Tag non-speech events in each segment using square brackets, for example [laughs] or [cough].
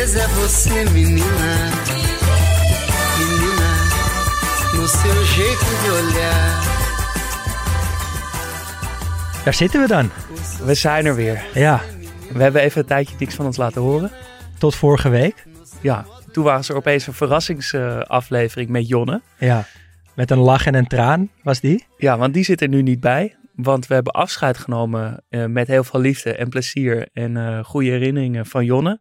Beleza é você, menina. Menina, no seu jeito de olhar. Daar zitten we dan. We zijn er weer. Ja, We hebben even een tijdje niks van ons laten horen. tot vorige week. Ja, toen was er opeens een verrassingsaflevering met Jonne. Ja, met een lach en een traan was die. Ja, want die zit er nu niet bij. Want we hebben afscheid genomen eh, met heel veel liefde en plezier en eh, goede herinneringen van Jonne.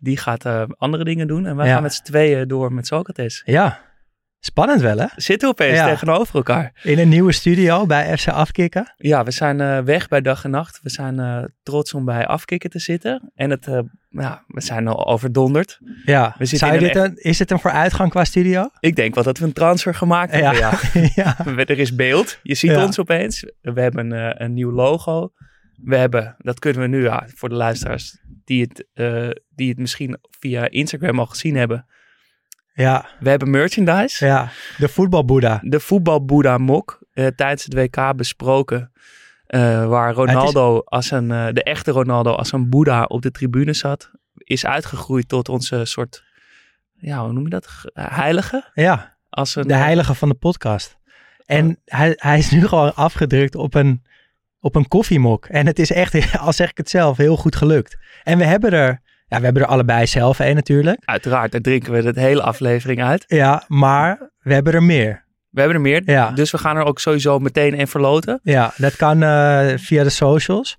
Die gaat eh, andere dingen doen en wij Ja. gaan met z'n tweeën door met Socrates. Ja, spannend wel hè? Zitten we opeens Ja. tegenover elkaar. In een nieuwe studio bij FC Afkikken. Ja, we zijn eh, weg bij dag en nacht. We zijn eh, trots om bij afkikken te zitten. En het, ja, we zijn al overdonderd. Ja, We Zou je dit een een, is dit een vooruitgang qua studio? Ik denk wel dat we een transfer gemaakt hebben. Ja. ja. [laughs] Er is beeld. Je ziet ons opeens. We hebben een nieuw logo. We hebben, dat kunnen we nu ja, voor de luisteraars die het, eh, die het misschien via Instagram al gezien hebben. ja, We hebben merchandise. ja. De voetbalboeddha. De voetbalboeddha mok eh, tijdens het WK besproken. eh, waar Ronaldo als een, de echte Ronaldo als een boeddha op de tribune zat. Is uitgegroeid tot onze soort, ja hoe noem je dat? Ge- Heilige? Ja, Als een, de heilige van de podcast. En hij, hij is nu gewoon afgedrukt op een, op een koffiemok. En het is echt, [laughs] al zeg ik het zelf, heel goed gelukt. En we hebben er, ja, we hebben er allebei zelf een natuurlijk. Uiteraard, daar drinken we de hele aflevering uit. Ja, maar we hebben er meer. We hebben er meer, Ja. dus we gaan er ook sowieso meteen een verloten. Ja, dat kan eh, via de socials.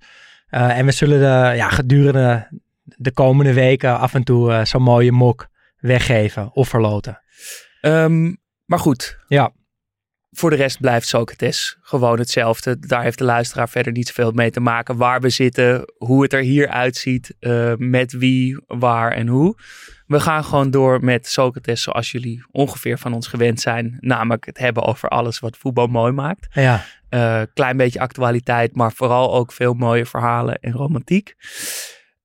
Eh, en we zullen de, ja, gedurende de komende weken af en toe eh, zo'n mooie mok weggeven of verloten. Ehm, maar goed, Ja, voor de rest blijft Socrates gewoon hetzelfde. Daar heeft de luisteraar verder niet zoveel mee te maken. Waar we zitten, hoe het er hier uitziet, eh, met wie, waar en hoe. We gaan gewoon door met Socrates zoals jullie ongeveer van ons gewend zijn. Namelijk het hebben over alles wat voetbal mooi maakt. ja, Eh, klein beetje actualiteit, maar vooral ook veel mooie verhalen en romantiek.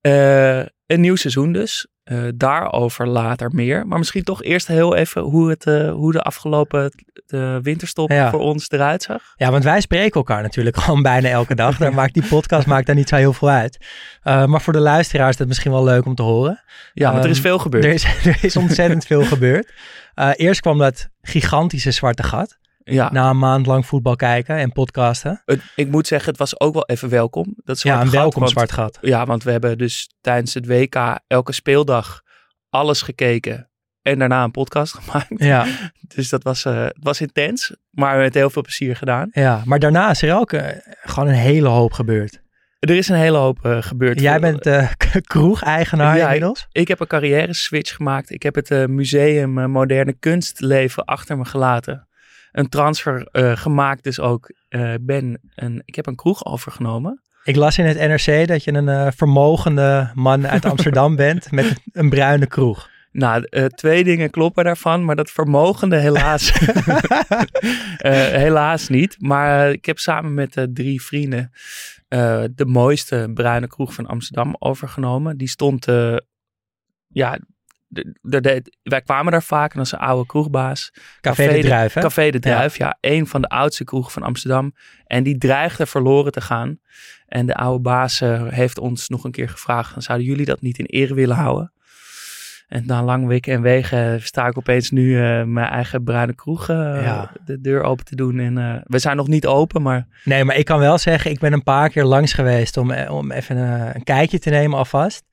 Eh, een nieuw seizoen dus. Eh, daarover later meer. Maar misschien toch eerst heel even hoe, het, eh, hoe de afgelopen de winterstop Ja. voor ons eruit zag. ja, want wij spreken elkaar natuurlijk [laughs] gewoon bijna elke dag. Daar maakt die podcast maakt daar niet zo heel veel uit. Eh, maar voor de luisteraars is het misschien wel leuk om te horen. Ja, want er is Ehm, veel gebeurd. Er is, [laughs] er is ontzettend veel gebeurd. Eerst kwam dat gigantische zwarte gat. Ja. Na een maand lang voetbal kijken en podcasten. Het- ik moet zeggen, het was ook wel even welkom. Dat Ja, een gat, welkom want- zwart gat. Ja, want we hebben dus tijdens het WK elke speeldag alles gekeken. En daarna een podcast [laughs] gemaakt. Ja, Dus dat was, eh, het was intens, maar met heel veel plezier gedaan. ja, maar daarna is er ook eh, gewoon een hele hoop gebeurd. Er is een hele hoop eh, gebeurd. Jij bent [laughs] kroeg-eigenaar Ja, inmiddels. Ik heb een carrière switch gemaakt. Ik heb het museum moderne kunstleven achter me gelaten. Een transfer eh, gemaakt dus ook. Eh, ben een, ik heb een kroeg overgenomen. Ik las in het NRC dat je een eh, vermogende man uit [laughs] Amsterdam bent met een bruine kroeg. Nou, twee dingen kloppen daarvan, maar dat vermogende helaas, [laughs] [laughs] helaas niet. Maar ik heb samen met drie vrienden de mooiste bruine kroeg van Amsterdam overgenomen. Die stond, ja, de, de, de- wij kwamen daar vaak en als een oude kroegbaas. Café de Druif, hè? Café de Druif, ja. Een van de oudste kroegen van Amsterdam. En die dreigde verloren te gaan. En de oude baas eh, heeft ons nog een keer gevraagd, zouden jullie dat niet in ere willen houden? En na lang wikken en wegen sta ik opeens nu eh, mijn eigen bruine kroeg eh, Ja. de deur open te doen. En eh, we zijn nog niet open, maar Nee, maar ik kan wel zeggen, ik ben een paar keer langs geweest om, eh, om even eh, een kijkje te nemen alvast.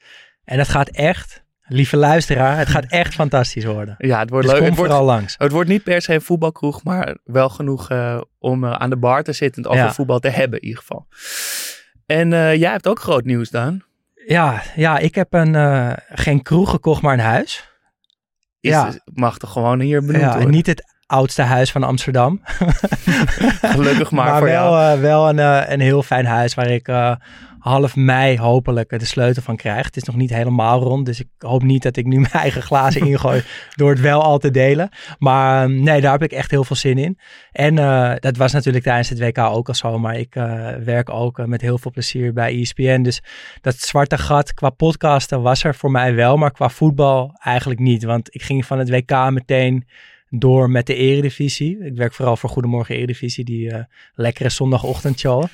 En dat gaat echt lieve luisteraar, het gaat echt fantastisch worden. Ja, het wordt Dus leuk. Het wordt, vooral langs. het wordt niet per se een voetbalkroeg, maar wel genoeg eh, om eh, aan de bar te zitten en over Ja. voetbal te hebben in ieder geval. En eh, jij hebt ook groot nieuws, Dan. Ja, ja ik heb een, geen kroeg gekocht, maar een huis. Is, Ja. Mag toch gewoon hier benoemd Ja, worden? niet het oudste huis van Amsterdam. [laughs] Gelukkig maar, maar voor wel, jou. eh, wel een, eh, een heel fijn huis waar ik eh, half mei hopelijk de sleutel van krijg. Het is nog niet helemaal rond, dus ik hoop niet dat ik nu [laughs] mijn eigen glazen ingooi door het wel al te delen. Maar eh, nee, daar heb ik echt heel veel zin in. En dat was natuurlijk tijdens het WK ook al zo, maar ik werk ook met heel veel plezier bij ESPN. Dus dat zwarte gat qua podcasten was er voor mij wel, maar qua voetbal eigenlijk niet. Want ik ging van het WK meteen door met de Eredivisie. Ik werk vooral voor Goedemorgen Eredivisie, die eh, lekkere zondagochtendshow.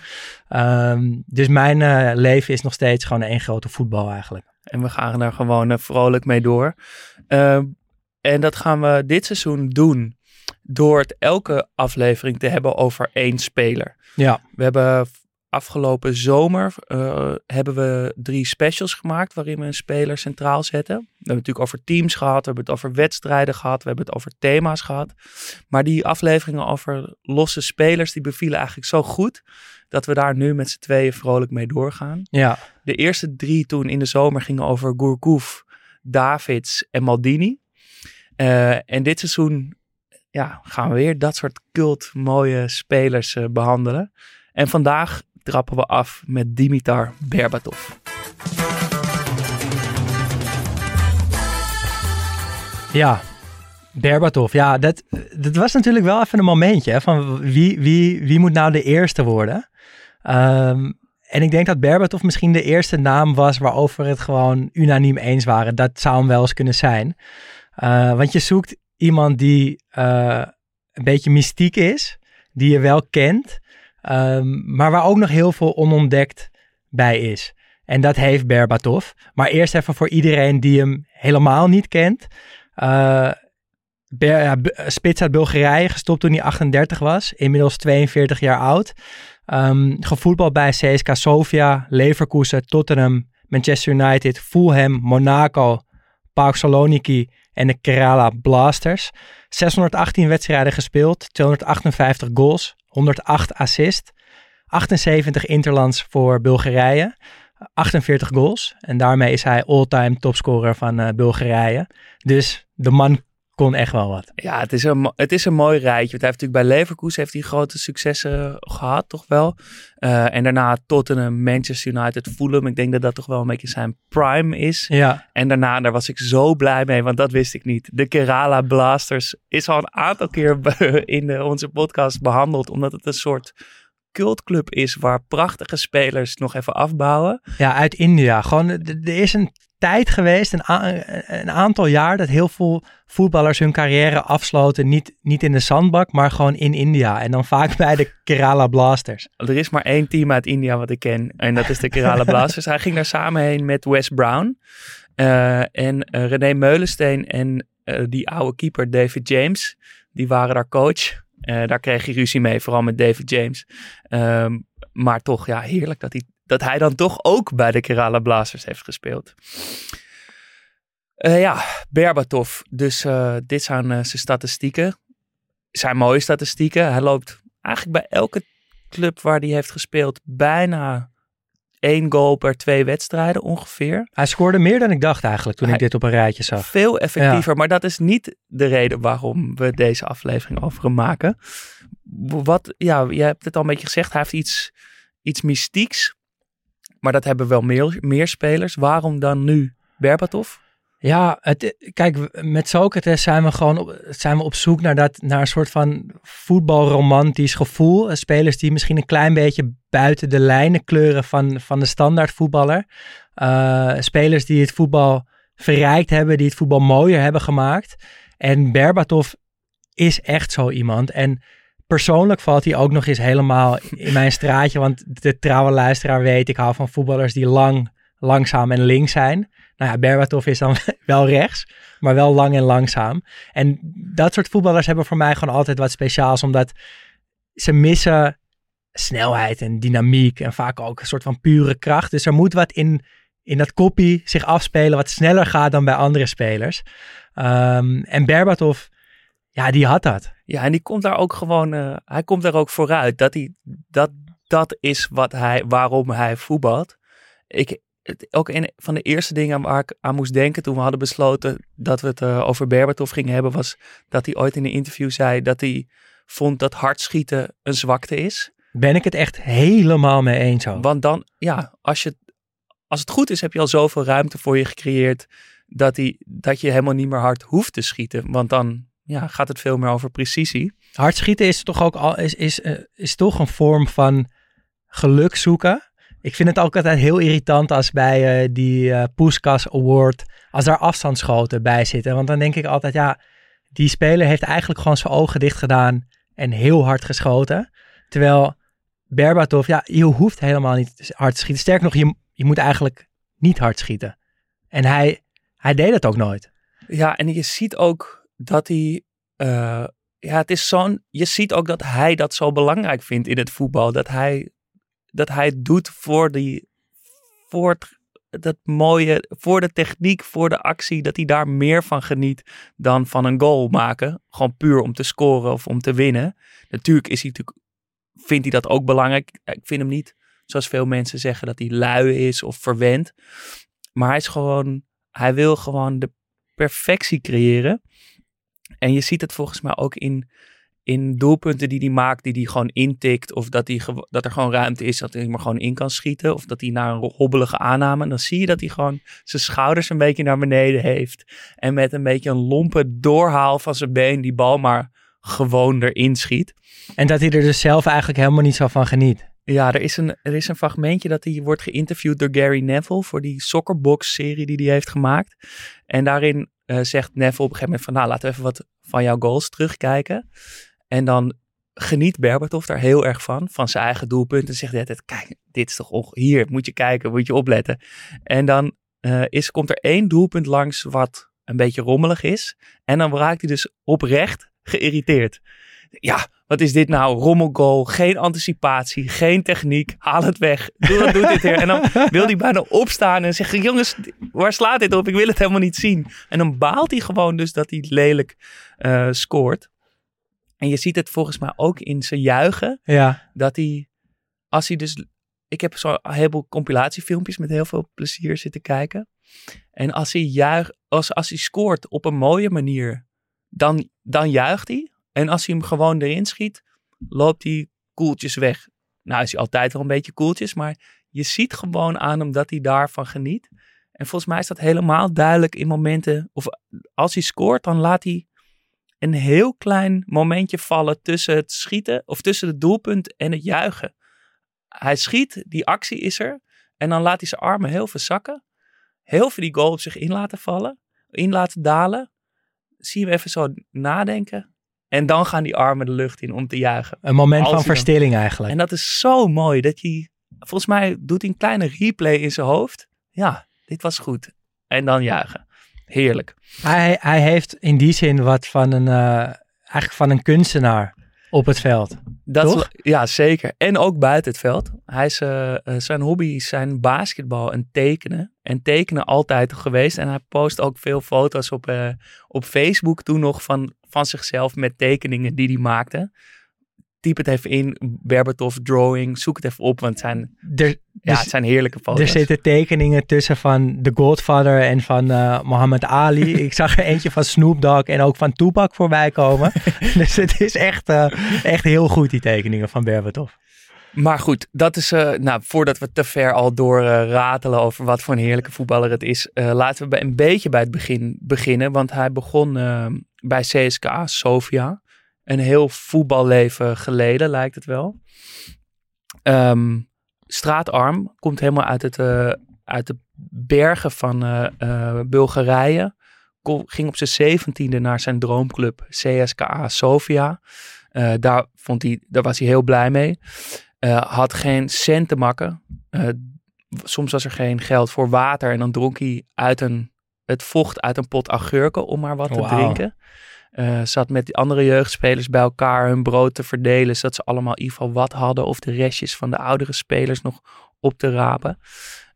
Ehm, dus mijn eh, leven is nog steeds gewoon één grote voetbal eigenlijk. En we gaan er gewoon eh, vrolijk mee door. Ehm, en dat gaan we dit seizoen doen door het elke aflevering te hebben over één speler. Ja, We hebben afgelopen zomer eh, hebben we drie specials gemaakt waarin we een speler centraal zetten. We hebben het natuurlijk over teams gehad, we hebben het over wedstrijden gehad, we hebben het over thema's gehad. Maar die afleveringen over losse spelers, die bevielen eigenlijk zo goed dat we daar nu met z'n tweeën vrolijk mee doorgaan. ja, De eerste drie toen in de zomer gingen over Gourcouf, Davids en Maldini. Eh, en dit seizoen ja, gaan we weer dat soort cult mooie spelers eh, behandelen. En vandaag trappen we af met Dimitar Berbatov. ja. Berbatov, ja, dat, dat was natuurlijk wel even een momentje hè, van wie, wie, wie moet nou de eerste worden. Ehm, en ik denk dat Berbatov misschien de eerste naam was waarover het gewoon unaniem eens waren. Dat zou hem wel eens kunnen zijn. Eh, want je zoekt iemand die eh, een beetje mystiek is, die je wel kent, ehm, maar waar ook nog heel veel onontdekt bij is. En dat heeft Berbatov. Maar eerst even voor iedereen die hem helemaal niet kent. Eh, Ber, Spits uit Bulgarije, gestopt toen hij 38 was. Inmiddels 42 jaar oud. Ehm gevoetbald bij CSKA Sofia, Leverkusen, Tottenham, Manchester United, Fulham, Monaco, PAOK Saloniki en de Kerala Blasters. 618 wedstrijden gespeeld, 258 goals, 108 assists, 78 interlands voor Bulgarije, 48 goals. En daarmee is hij all-time topscorer van eh, Bulgarije. Dus de man kon echt wel wat. Ja, het is, een, het is een mooi rijtje. Want hij heeft natuurlijk bij Leverkusen heeft hij grote successen gehad, toch wel. Eh, en daarna Tottenham, Manchester United, Fulham. Ik denk dat dat toch wel een beetje zijn prime is. Ja, En daarna, daar was ik zo blij mee, want dat wist ik niet. De Kerala Blasters is al een aantal keer [laughs] in onze podcast behandeld, omdat het een soort cultclub is waar prachtige spelers nog even afbouwen. ja uit India. Gewoon, er is een tijd geweest, een, een aantal jaar, dat heel veel voetballers hun carrière afsloten. Niet, niet in de zandbak, maar gewoon in India. En dan vaak bij de Kerala Blasters. Er is maar één team uit India wat ik ken en dat is de Kerala [laughs] Blasters. Hij ging daar samen heen met Wes Brown eh, en eh, René Meulensteen en eh, die oude keeper David James. Die waren daar coach. Eh, daar kreeg hij ruzie mee, vooral met David James. Ehm, maar toch, ja, heerlijk dat hij, dat hij dan toch ook bij de Kerala Blasters heeft gespeeld. Eh, ja, Berbatov. Dus eh, dit zijn zijn statistieken. Zijn mooie statistieken. Hij loopt eigenlijk bij elke club waar hij heeft gespeeld bijna één goal per twee wedstrijden ongeveer. Hij scoorde meer dan ik dacht eigenlijk toen ik dit op een rijtje zag. Veel effectiever, maar dat is niet de reden waarom we deze aflevering over hem maken. Wat, ja, je hebt het al een beetje gezegd, hij heeft iets, iets mystieks. Maar dat hebben wel meer, meer spelers. Waarom dan nu Berbatov? Ja, kijk, met Socrates zijn we gewoon op, zijn we op zoek naar, dat, naar een soort van voetbalromantisch gevoel. Spelers die misschien een klein beetje buiten de lijnen kleuren van, van de standaard voetballer. Eh, spelers die het voetbal verrijkt hebben, die het voetbal mooier hebben gemaakt. En Berbatov is echt zo iemand. En persoonlijk valt hij ook nog eens helemaal in mijn straatje. Want de trouwe luisteraar weet, ik hou van voetballers die lang, langzaam en links zijn. Nou ja, Berbatov is dan [laughs] wel rechts, maar wel lang en langzaam. En dat soort voetballers hebben voor mij gewoon altijd wat speciaals, omdat ze missen snelheid en dynamiek en vaak ook een soort van pure kracht. Dus er moet wat in, in dat koppie zich afspelen wat sneller gaat dan bij andere spelers. Ehm, en Berbatov, ja, die had dat. Ja, en die komt daar ook gewoon, eh, hij komt daar ook vooruit. Dat, hij, dat, dat is wat hij, waarom hij voetbalt. Ik, het, ook een van de eerste dingen waar ik aan moest denken toen we hadden besloten dat we het uh, over Berbatov gingen hebben, was dat hij ooit in een interview zei dat hij vond dat hard schieten een zwakte is. Ben ik het echt helemaal mee eens zo. Want dan, ja, als, je, als het goed is, heb je al zoveel ruimte voor je gecreëerd dat, hij, dat je helemaal niet meer hard hoeft te schieten. Want dan ja, gaat het veel meer over precisie. Hard schieten is toch ook al, is, is, uh, is toch een vorm van geluk zoeken. Ik vind het ook altijd heel irritant als bij uh, die uh, Poeskas Award, als daar afstandsschoten bij zitten. Want dan denk ik altijd, ja, die speler heeft eigenlijk gewoon zijn ogen dicht gedaan en heel hard geschoten. Terwijl Berbatov, ja, je hoeft helemaal niet hard te schieten. Sterker nog, je, je moet eigenlijk niet hard schieten. En hij, hij deed het ook nooit. Ja, en je ziet ook dat hij. Uh, ja, het is zo'n. Je ziet ook dat hij dat zo belangrijk vindt in het voetbal. Dat hij, dat hij het doet voor die. Voor dat mooie. Voor de techniek, voor de actie. Dat hij daar meer van geniet dan van een goal maken. Gewoon puur om te scoren of om te winnen. Natuurlijk is hij natuurlijk. Vindt hij dat ook belangrijk? Ik vind hem niet, zoals veel mensen zeggen, dat hij lui is of verwend. Maar hij is gewoon. Hij wil gewoon de perfectie creëren. En je ziet het volgens mij ook in, in doelpunten die hij maakt, die hij gewoon intikt. Of dat, hij, dat er gewoon ruimte is dat hij maar gewoon in kan schieten. Of dat hij naar een hobbelige aanname. Dan zie je dat hij gewoon zijn schouders een beetje naar beneden heeft. En met een beetje een lompe doorhaal van zijn been die bal maar gewoon erin schiet. En dat hij er dus zelf eigenlijk helemaal niet zo van geniet. Ja, er is, een, er is een fragmentje dat hij wordt geïnterviewd door Gary Neville voor die Soccerbox-serie die hij heeft gemaakt. En daarin uh, zegt Neville op een gegeven moment van, nou laten we even wat van jouw goals terugkijken. En dan geniet Berbatov daar heel erg van, van zijn eigen doelpunt. En zegt altijd, kijk, dit is toch, hier moet je kijken, moet je opletten. En dan uh, is, komt er één doelpunt langs wat een beetje rommelig is. En dan raakt hij dus oprecht geïrriteerd. Ja, wat is dit nou? Rommelgoal, geen anticipatie, geen techniek. Haal het weg. Doe doe dit weer. En dan wil hij bijna opstaan en zeggen: Jongens, waar slaat dit op? Ik wil het helemaal niet zien. En dan baalt hij gewoon dus dat hij lelijk uh, scoort. En je ziet het volgens mij ook in zijn juichen. Ja. Dat hij, als hij dus. Ik heb zo'n heleboel compilatiefilmpjes met heel veel plezier zitten kijken. En als hij, juich, als, als hij scoort op een mooie manier, dan, dan juicht hij. En als hij hem gewoon erin schiet, loopt hij koeltjes weg. Nou is hij altijd wel een beetje koeltjes, maar je ziet gewoon aan hem dat hij daarvan geniet. En volgens mij is dat helemaal duidelijk in momenten, of als hij scoort, dan laat hij een heel klein momentje vallen tussen het schieten, of tussen het doelpunt en het juichen. Hij schiet, die actie is er, en dan laat hij zijn armen heel veel zakken. Heel veel die goal op zich in laten vallen, in laten dalen. Zie je hem even zo nadenken. En dan gaan die armen de lucht in om te juichen. Een moment Als van dan- verstilling eigenlijk. En dat is zo mooi dat hij, volgens mij doet hij een kleine replay in zijn hoofd. Ja, dit was goed. En dan juichen. Heerlijk. Hij, hij heeft in die zin wat van een, eh, eigenlijk van een kunstenaar op het veld. Dat Toch? ja, zeker. En ook buiten het veld. Hij is, eh, eh, zijn hobby zijn basketbal en tekenen. En tekenen altijd geweest. En hij post ook veel foto's op, op Facebook toen nog van, van zichzelf met tekeningen die hij maakte. Typ het even in, Berbatov drawing, zoek het even op, want het zijn, Er, ja, dus- het zijn heerlijke foto's. er zitten tekeningen tussen van The Godfather en van eh Muhammad Ali. [laughs] Ik zag er eentje van Snoop Dogg en ook van Tupac voorbij komen. [laughs] dus het is echt, eh, echt heel goed, die tekeningen van Berbatov. Maar goed, dat is, eh, nou, voordat we te ver al door ratelen over wat voor een heerlijke voetballer het is, laten we bij, een beetje bij het begin beginnen. Want hij begon bij CSKA Sofia. Een heel voetballeven geleden, lijkt het wel. Ehm, straatarm, komt helemaal uit, het, eh, uit de bergen van eh, eh, Bulgarije. Ging op zijn zeventiende naar zijn droomclub CSKA Sofia. Daar, vond hij, daar was hij heel blij mee. Had geen cent te makken. Soms was er geen geld voor water. En dan dronk hij uit een, het vocht uit een pot augurken om maar wat te drinken. Eh, zat met die andere jeugdspelers bij elkaar hun brood te verdelen. Zodat ze allemaal in ieder geval wat hadden. Of de restjes van de oudere spelers nog op te rapen.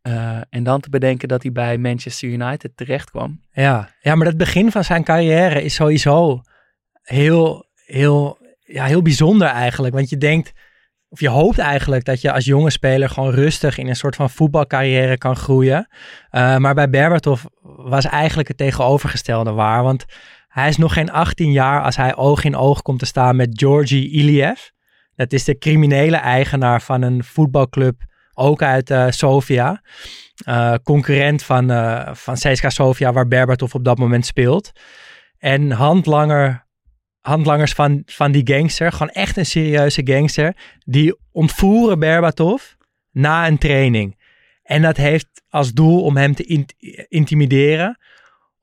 Eh, en dan te bedenken dat hij bij Manchester United terecht kwam. Ja. ja, maar het begin van zijn carrière is sowieso heel, heel, ja, heel bijzonder eigenlijk. Want je denkt, of je hoopt eigenlijk dat je als jonge speler gewoon rustig in een soort van voetbalcarrière kan groeien. Uh, maar bij Berbatov was eigenlijk het tegenovergestelde waar. Want hij is nog geen 18 jaar als hij oog in oog komt te staan met Georgi Iliev. Dat is de criminele eigenaar van een voetbalclub, ook uit uh, Sofia. Uh, concurrent van, uh, van CSKA Sofia, waar Berbatov op dat moment speelt. En handlanger, handlangers van, van die gangster, gewoon echt een serieuze gangster, die ontvoeren Berbatov na een training. En dat heeft als doel om hem te in, intimideren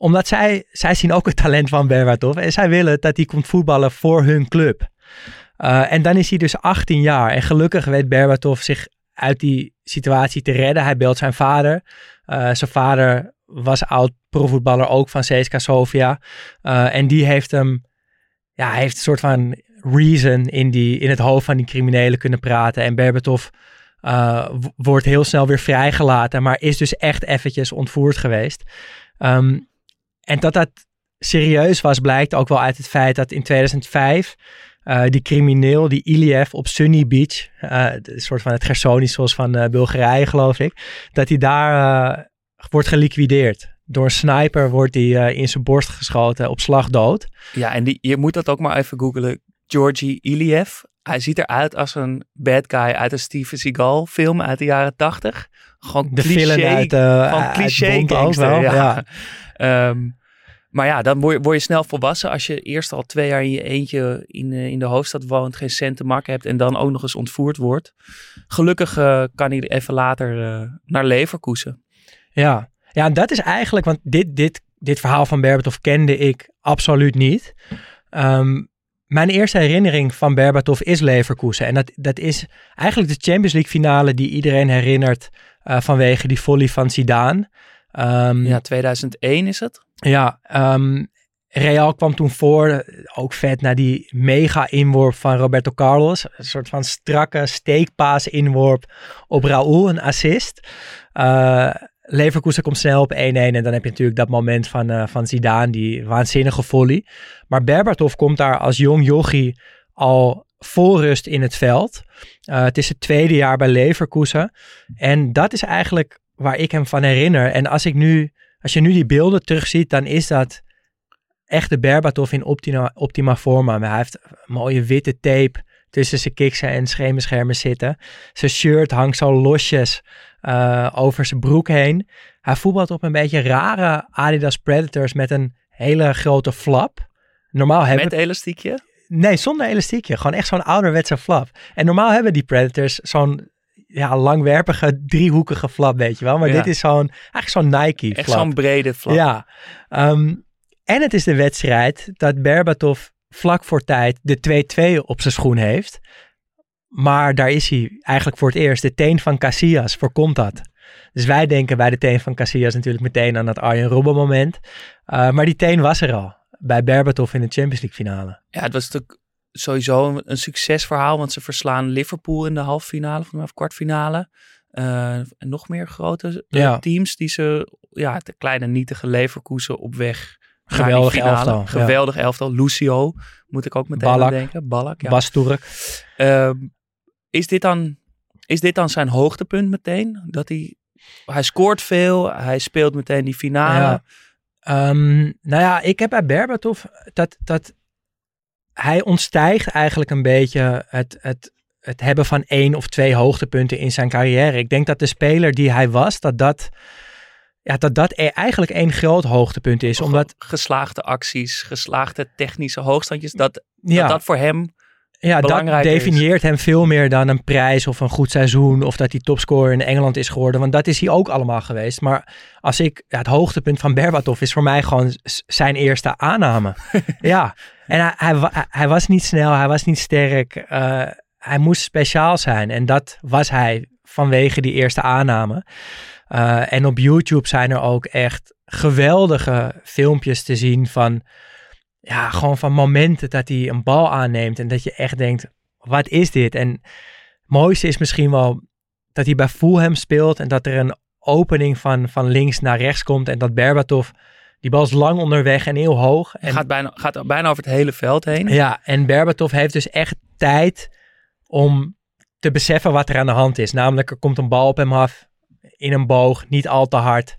omdat zij, zij zien ook het talent van Berbatov. En zij willen dat hij komt voetballen voor hun club. Uh, en dan is hij dus 18 jaar. En gelukkig weet Berbatov zich uit die situatie te redden. Hij belt zijn vader. Uh, zijn vader was oud profvoetballer ook van CSKA Sofia. Uh, en die heeft hem, ja, heeft een soort van reason in, die, in het hoofd van die criminelen kunnen praten. En Berbatov wordt heel snel weer vrijgelaten, maar is dus echt eventjes ontvoerd geweest. Um, en dat dat serieus was, blijkt ook wel uit het feit dat in 2005 uh, die crimineel, die Iliev op Sunny Beach, uh, een soort van het Gersonisos van uh, Bulgarije geloof ik, dat hij daar wordt geliquideerd. Door een sniper wordt hij in zijn borst geschoten, op slag dood. Ja, en die, je moet dat ook maar even googlen. Georgi Iliev. Hij ziet eruit als een bad guy uit een Steven Seagal film uit de jaren tachtig. Gewoon de cliché, film uit, uh, cliché ook wel. Ja. ja. Um, maar ja, dan word je, word je, snel volwassen als je eerst al twee jaar in je eentje in, in de hoofdstad woont, geen cent te maken hebt en dan ook nog eens ontvoerd wordt. Gelukkig uh, kan hij even later uh, naar Leverkusen. Ja. ja, dat is eigenlijk, want dit, dit, dit verhaal van Berbatov kende ik absoluut niet. Um, mijn eerste herinnering van Berbatov is Leverkusen. En dat, dat is eigenlijk de Champions League finale die iedereen herinnert vanwege die volley van Zidane. Um, ja, 2001 is het. Ja, um, Real kwam toen voor, ook vet, naar die mega inworp van Roberto Carlos. Een soort van strakke steekpaas inworp op Raúl, een assist. Uh, Leverkusen komt snel op 1-1 en dan heb je natuurlijk dat moment van, uh, van Zidane, die waanzinnige volley. Maar Berbatov komt daar als jong jochie al vol rust in het veld. Uh, het is het tweede jaar bij Leverkusen. En dat is eigenlijk waar ik hem van herinner. En als ik nu als je nu die beelden terugziet, dan is dat echt de Berbatov in optima, optima forma. Hij heeft mooie witte tape tussen zijn kiksen en schemerschermen zitten. Zijn shirt hangt zo losjes uh, over zijn broek heen. Hij voetbalt op een beetje rare Adidas Predators met een hele grote flap. Normaal hebben met elastiekje? Nee, zonder elastiekje. Gewoon echt zo'n ouderwetse flap. En normaal hebben die Predators zo'n ja, langwerpige, driehoekige flap, weet je wel. Maar Ja. dit is zo'n, eigenlijk zo'n Nike Echt flap. zo'n brede flap. Ja. Ehm, en het is de wedstrijd dat Berbatov vlak voor tijd de 2-2 op zijn schoen heeft. Maar daar is hij eigenlijk voor het eerst. De teen van Casillas voorkomt dat. Dus wij denken bij de teen van Casillas natuurlijk meteen aan dat Arjen Robben moment. Uh, maar die teen was er al. Bij Berbatov in de Champions League finale. Ja, het was natuurlijk sowieso een, een succesverhaal. Want ze verslaan Liverpool in de halve finale of kwartfinale. Uh, en nog meer grote Ja. teams die ze, ja, de kleine nietige Leverkusen op weg Geweldig finale. elftal, ja. Geweldig elftal. Lucio, moet ik ook meteen Ballack. denken. Ballack, ja. Bas Turk. Ehm, is, dit dan, is dit dan zijn hoogtepunt meteen? Dat hij, hij scoort veel, hij speelt meteen die finale. Ja. Ehm, nou ja, ik heb bij Berbatov dat, dat hij ontstijgt eigenlijk een beetje het, het, het hebben van één of twee hoogtepunten in zijn carrière. Ik denk dat de speler die hij was, dat dat, ja, dat, dat e- eigenlijk één groot hoogtepunt is. Omdat, Geslaagde acties, geslaagde technische hoogstandjes, dat ja, dat, dat voor hem ja, dat is. definieert hem veel meer dan een prijs of een goed seizoen of dat hij topscorer in Engeland is geworden. Want dat is hij ook allemaal geweest. Maar als ik, ja, het hoogtepunt van Berbatov is voor mij gewoon zijn eerste aanname. [laughs] ja, en hij, hij was niet snel, hij was niet sterk. eh, hij moest speciaal zijn en dat was hij vanwege die eerste aanname. Eh, en op YouTube zijn er ook echt geweldige filmpjes te zien van, ja, gewoon van momenten dat hij een bal aanneemt en dat je echt denkt, wat is dit? En het mooiste is misschien wel dat hij bij Fulham speelt en dat er een opening van, van links naar rechts komt. En dat Berbatov, die bal is lang onderweg en heel hoog. En, gaat, bijna, gaat bijna over het hele veld heen. ja, en Berbatov heeft dus echt tijd om te beseffen wat er aan de hand is. Namelijk, er komt een bal op hem af in een boog, niet al te hard.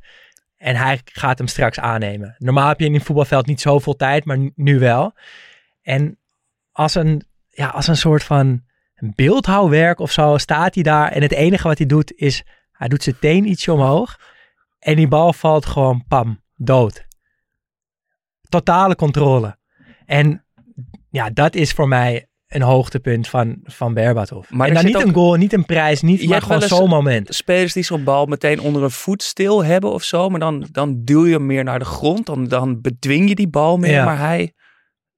En hij gaat hem straks aannemen. Normaal heb je in een voetbalveld niet zoveel tijd, maar nu- wel. En als een, ja, als een soort van beeldhouwwerk of zo staat hij daar. En het enige wat hij doet is, hij doet zijn teen ietsje omhoog. En die bal valt gewoon pam, dood. Totale controle. En ja, dat is voor mij een hoogtepunt van, van Berbatov. Maar en dan zit niet ook- een goal, niet een prijs, niet, maar gewoon zo'n moment. Spelers die zo'n bal meteen onder een voet stil hebben of zo. Maar dan, dan duw je hem meer naar de grond. Dan, dan bedwing je die bal meer. Ja. Maar hij...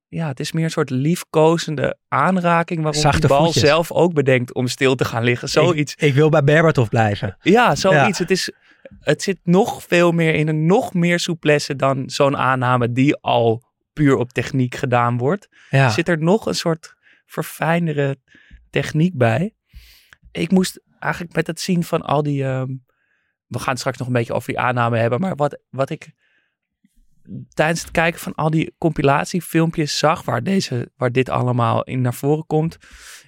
Ja, het is meer een soort liefkozende aanraking waarop Zachte die bal voetjes. zelf ook bedenkt om stil te gaan liggen. Zoiets. Ik, ik wil bij Berbatov blijven. Ja, zoiets. Het, is, het zit nog veel meer in een nog meer souplesse dan zo'n aanname die al puur op techniek gedaan wordt. Ja. Zit er nog een soort verfijndere techniek bij. Ik moest eigenlijk met het zien van al die... ehm, we gaan straks nog een beetje over die aanname hebben. Maar wat, wat ik tijdens het kijken van al die compilatiefilmpjes zag... waar, deze, waar dit allemaal in naar voren komt...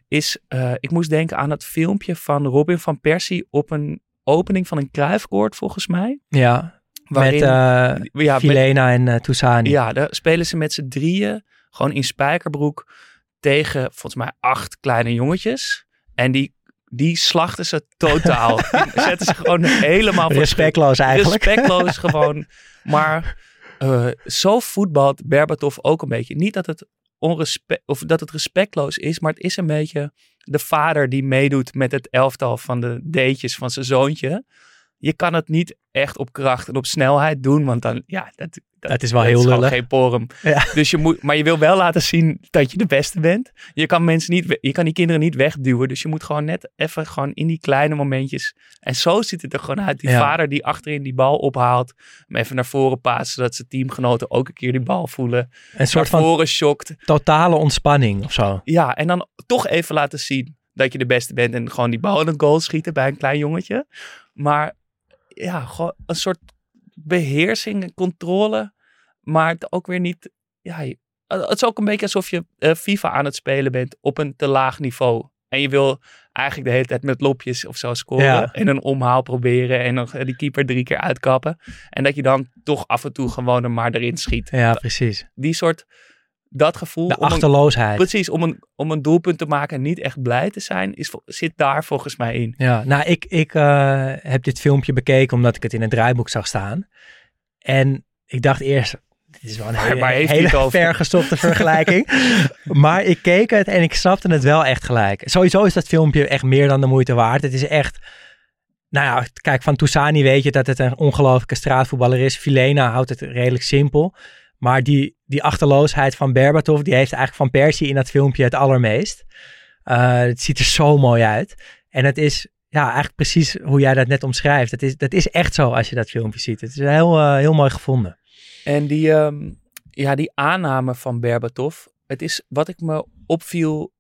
is, eh, ik moest denken aan het filmpje van Robin van Persie... op een opening van een kruifkoord volgens mij. Ja, Waarin, met eh ja, met- Filena en eh Toussani. ja, daar spelen ze met z'n drieën gewoon in spijkerbroek tegen volgens mij acht kleine jongetjes. En die, die slachten ze totaal. [laughs] die zetten ze gewoon helemaal voor Respectloos eigenlijk. Respectloos [laughs] gewoon. Maar eh, zo voetbalt Berbatov ook een beetje. Niet dat het, onrespe- of dat het respectloos is, maar het is een beetje de vader die meedoet met het elftal van de deetjes van zijn zoontje. Je kan het niet echt op kracht en op snelheid doen, want dan, ja, dat, Dat is wel dat heel gewoon lullig. geen porum. Ja. Dus je moet, maar je wil wel laten zien dat je de beste bent. Je kan mensen niet, je kan die kinderen niet wegduwen. Dus je moet gewoon net even gewoon in die kleine momentjes. En zo ziet het er gewoon uit. Die Ja. vader die achterin die bal ophaalt. Hem even naar voren paast, zodat zijn teamgenoten ook een keer die bal voelen. Een soort naar van totale ontspanning of zo. Ja, en dan toch even laten zien dat je de beste bent. En gewoon die bal in het goal schieten bij een klein jongetje. Maar ja, gewoon een soort beheersing en controle. Maar het ook weer niet... Ja, het is ook een beetje alsof je eh, FIFA aan het spelen bent op een te laag niveau. En je wil eigenlijk de hele tijd met lopjes of zo scoren. Ja. En een omhaal proberen. En nog die keeper drie keer uitkappen. En dat je dan toch af en toe gewoon er maar erin schiet. Ja, precies. Die soort... Dat gevoel. De een- achterloosheid. Precies, om een, om een doelpunt te maken en niet echt blij te zijn, is, zit daar volgens mij in. Ja, nou, ik, ik eh, heb dit filmpje bekeken omdat ik het in het draaiboek zag staan. En ik dacht eerst, dit is wel een hele, heeft het over? vergestopte [laughs] vergelijking. maar ik keek het en ik snapte het wel echt gelijk. Sowieso is dat filmpje echt meer dan de moeite waard. Het is echt, nou ja, kijk, van Toussani weet je dat het een ongelofelijke straatvoetballer is. Filena houdt het redelijk simpel. Maar die, die achterloosheid van Berbatov, die heeft eigenlijk van Persie in dat filmpje het allermeest. Eh, het ziet er zo mooi uit. En het is ja, eigenlijk precies hoe jij dat net omschrijft. Het is, dat is echt zo als je dat filmpje ziet. Het is heel, eh, heel mooi gevonden. En die, ehm, ja, die aanname van Berbatov, het is wat ik me opviel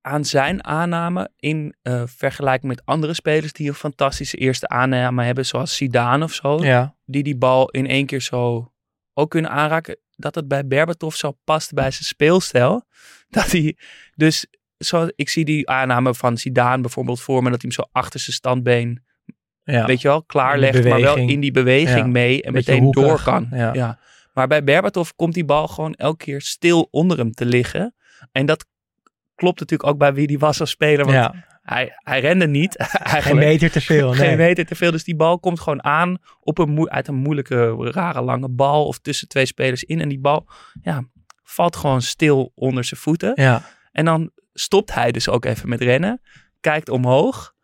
aan zijn aanname in eh, vergelijking met andere spelers die een fantastische eerste aanname hebben, zoals Zidane of zo, Ja, die die bal in één keer zo ook kunnen aanraken, dat het bij Berbatov zo past bij zijn speelstijl. [laughs] Dat hij dus, zo, ik zie die aanname van Zidane bijvoorbeeld voor me, dat hij hem zo achter zijn standbeen ja. weet je wel, klaarlegt, maar wel in die beweging Ja. mee en Beetje meteen hoekig. door kan. Ja. Ja. Maar bij Berbatov komt die bal gewoon elke keer stil onder hem te liggen. En dat klopt natuurlijk ook bij wie die was als speler, want ja. hij, hij rende niet. [laughs] Geen meter te veel. geen Nee. meter te veel. Dus die bal komt gewoon aan op een uit een moeilijke, rare lange bal of tussen twee spelers in. En die bal ja, valt gewoon stil onder zijn voeten. Ja, En dan stopt hij dus ook even met rennen. Kijkt omhoog.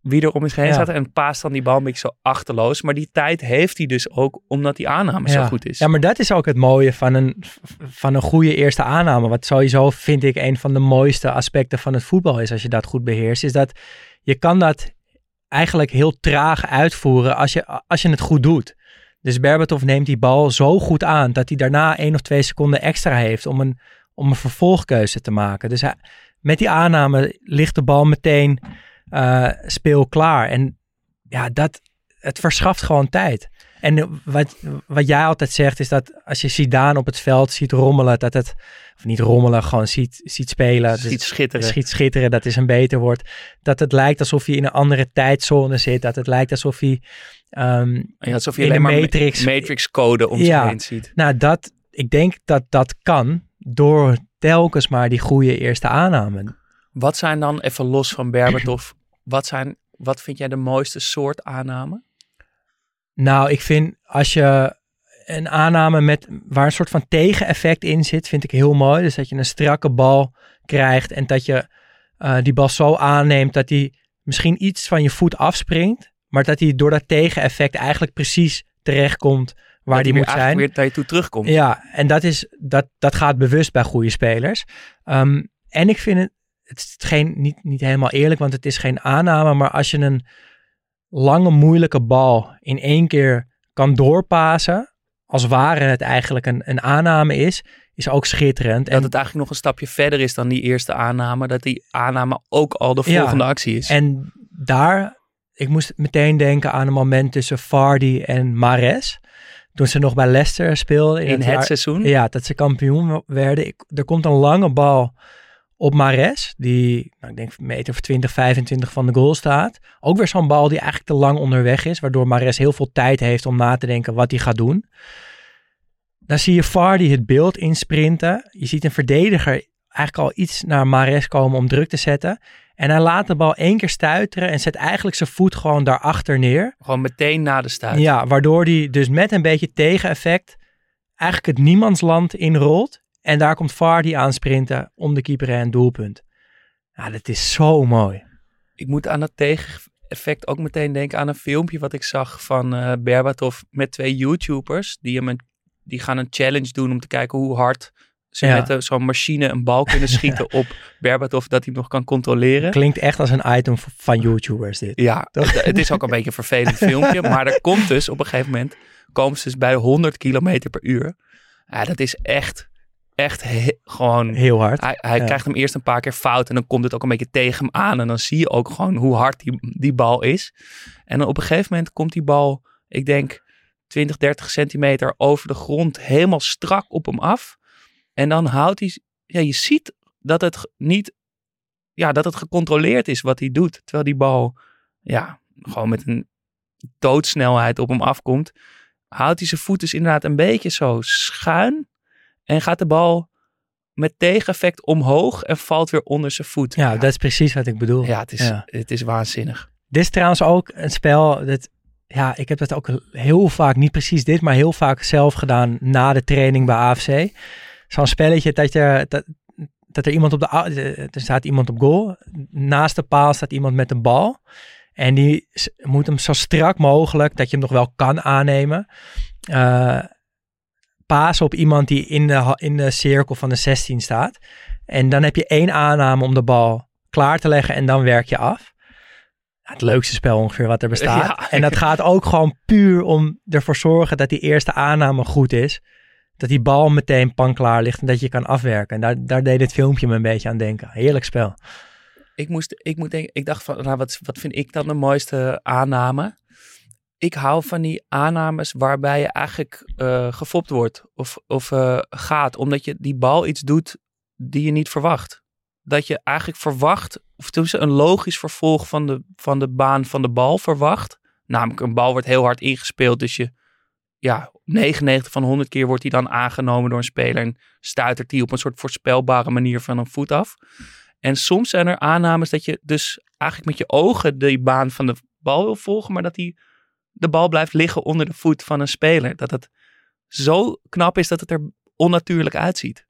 Wie er om zich heen Ja. staat. En paast dan die bal een beetje zo achterloos. Maar die tijd heeft hij dus ook omdat die aanname zo goed is. Ja, maar dat is ook het mooie van een, van een goede eerste aanname. Wat sowieso vind ik een van de mooiste aspecten van het voetbal is als je dat goed beheerst. Is dat je kan dat eigenlijk heel traag uitvoeren als je, als je het goed doet. Dus Berbatov neemt die bal zo goed aan dat hij daarna één of twee seconden extra heeft om een, om een vervolgkeuze te maken. Dus hij, met die aanname ligt de bal meteen eh, speel klaar. En ja, dat, het verschaft gewoon tijd. En wat, wat jij altijd zegt is dat als je Zidane op het veld ziet rommelen, dat het, of niet rommelen, gewoon ziet, ziet spelen. Ziet dus- schitteren. Schiet schitteren, dat is een beter woord. Dat het lijkt alsof hij in een andere tijdzone zit. Dat het lijkt alsof hij... ehm, Ja, alsof je in alleen de maar Matrix- Matrix code om Ja. zich heen ziet. nou, dat, ik denk dat dat kan door telkens maar die goede eerste aanname. Wat zijn dan, even los van Berbatov, [clears throat] wat, zijn, wat vind jij de mooiste soort aanname? Nou, ik vind als je een aanname met waar een soort van tegeneffect in zit, vind ik heel mooi. Dus dat je een strakke bal krijgt en dat je eh, die bal zo aanneemt dat die misschien iets van je voet afspringt, maar dat die door dat tegeneffect eigenlijk precies terechtkomt waar Dat die moet zijn. weer naar je toe terugkomt. Ja, en dat, is, dat, dat gaat bewust bij goede spelers. Ehm, en ik vind het, het is geen, niet, niet helemaal eerlijk, want het is geen aanname. Maar als je een lange, moeilijke bal in één keer kan doorpassen, als ware het eigenlijk een, een aanname is, is ook schitterend. Dat En, het eigenlijk nog een stapje verder is dan die eerste aanname. Dat die aanname ook al de Ja. volgende actie is. en daar, ik moest meteen denken aan een moment tussen Vardy en Mares. Toen ze nog bij Leicester speelden. in het jaar- seizoen. Ja, dat ze kampioen werden. Ik, er komt een lange bal op Mares, die nou, ik denk meter of 20, 25 van de goal staat. Ook weer zo'n bal die eigenlijk te lang onderweg is, waardoor Mares heel veel tijd heeft om na te denken wat hij gaat doen. Dan zie je Vardy het beeld insprinten. Je ziet een verdediger eigenlijk al iets naar Mares komen om druk te zetten. En hij laat de bal één keer stuiteren en zet eigenlijk zijn voet gewoon daarachter neer. Gewoon meteen na de stuit. Ja, waardoor hij dus met een beetje tegeneffect eigenlijk het niemandsland inrolt. En daar komt Vardy aan sprinten om de keeper en doelpunt. Ja, dat is zo mooi. Ik moet aan dat tegeneffect ook meteen denken aan een filmpje wat ik zag van eh Berbatov met twee YouTubers. Die, hem een, die gaan een challenge doen om te kijken hoe hard ze Ja. met eh, zo'n machine een bal kunnen [laughs] schieten op Berbatov. Dat hij hem nog kan controleren. Klinkt echt als een item van YouTubers dit. Ja, het, het is ook een beetje een vervelend filmpje. Maar er komt dus op een gegeven moment, komen ze dus bij 100 kilometer per uur. Ja, dat is echt, echt he- gewoon... Heel hard. Hij, hij Ja. krijgt hem eerst een paar keer fout en dan komt het ook een beetje tegen hem aan. En dan zie je ook gewoon hoe hard die, die bal is. En dan op een gegeven moment komt die bal, ik denk 20, 30 centimeter over de grond, helemaal strak op hem af. En dan houdt hij, ja, je ziet dat het niet, ja, dat het gecontroleerd is wat hij doet. Terwijl die bal, ja, gewoon met een doodsnelheid op hem afkomt. Houdt hij zijn voet dus inderdaad een beetje zo schuin. En gaat de bal met tegeneffect omhoog en valt weer onder zijn voet. Ja, dat is precies wat ik bedoel. ja, het, is, Ja. het is waanzinnig. Dit is trouwens ook een spel dat, ja, ik heb dat ook heel vaak, niet precies dit, maar heel vaak zelf gedaan na de training bij AFC. Zo'n spelletje dat je, dat, dat er iemand op de, er staat iemand op goal, naast de paal staat iemand met een bal. En die moet hem zo strak mogelijk, dat je hem nog wel kan aannemen, eh pasen op iemand die in de, in de cirkel van de 16 staat. En dan heb je één aanname om de bal klaar te leggen en dan werk je af. Het leukste spel ongeveer wat er bestaat. [laughs] Ja. En dat gaat ook gewoon puur om ervoor zorgen dat die eerste aanname goed is. Dat die bal meteen pan klaar ligt en dat je kan afwerken. En daar, daar deed dit filmpje me een beetje aan denken. Heerlijk spel. Ik, moest, ik, moet denken, ik dacht van, nou, wat, wat vind ik dan de mooiste aanname? Ik hou van die aannames waarbij je eigenlijk eh gefopt wordt of, of eh, gaat. Omdat je die bal iets doet die je niet verwacht. Dat je eigenlijk verwacht, of tenminste een logisch vervolg van de, van de baan van de bal verwacht. Namelijk een bal wordt heel hard ingespeeld, dus je, ja, 99 van 100 keer wordt die dan aangenomen door een speler en stuitert die op een soort voorspelbare manier van een voet af. En soms zijn er aannames dat je dus eigenlijk met je ogen de baan van de bal wil volgen, maar dat die, de bal blijft liggen onder de voet van een speler. Dat het zo knap is dat het er onnatuurlijk uitziet.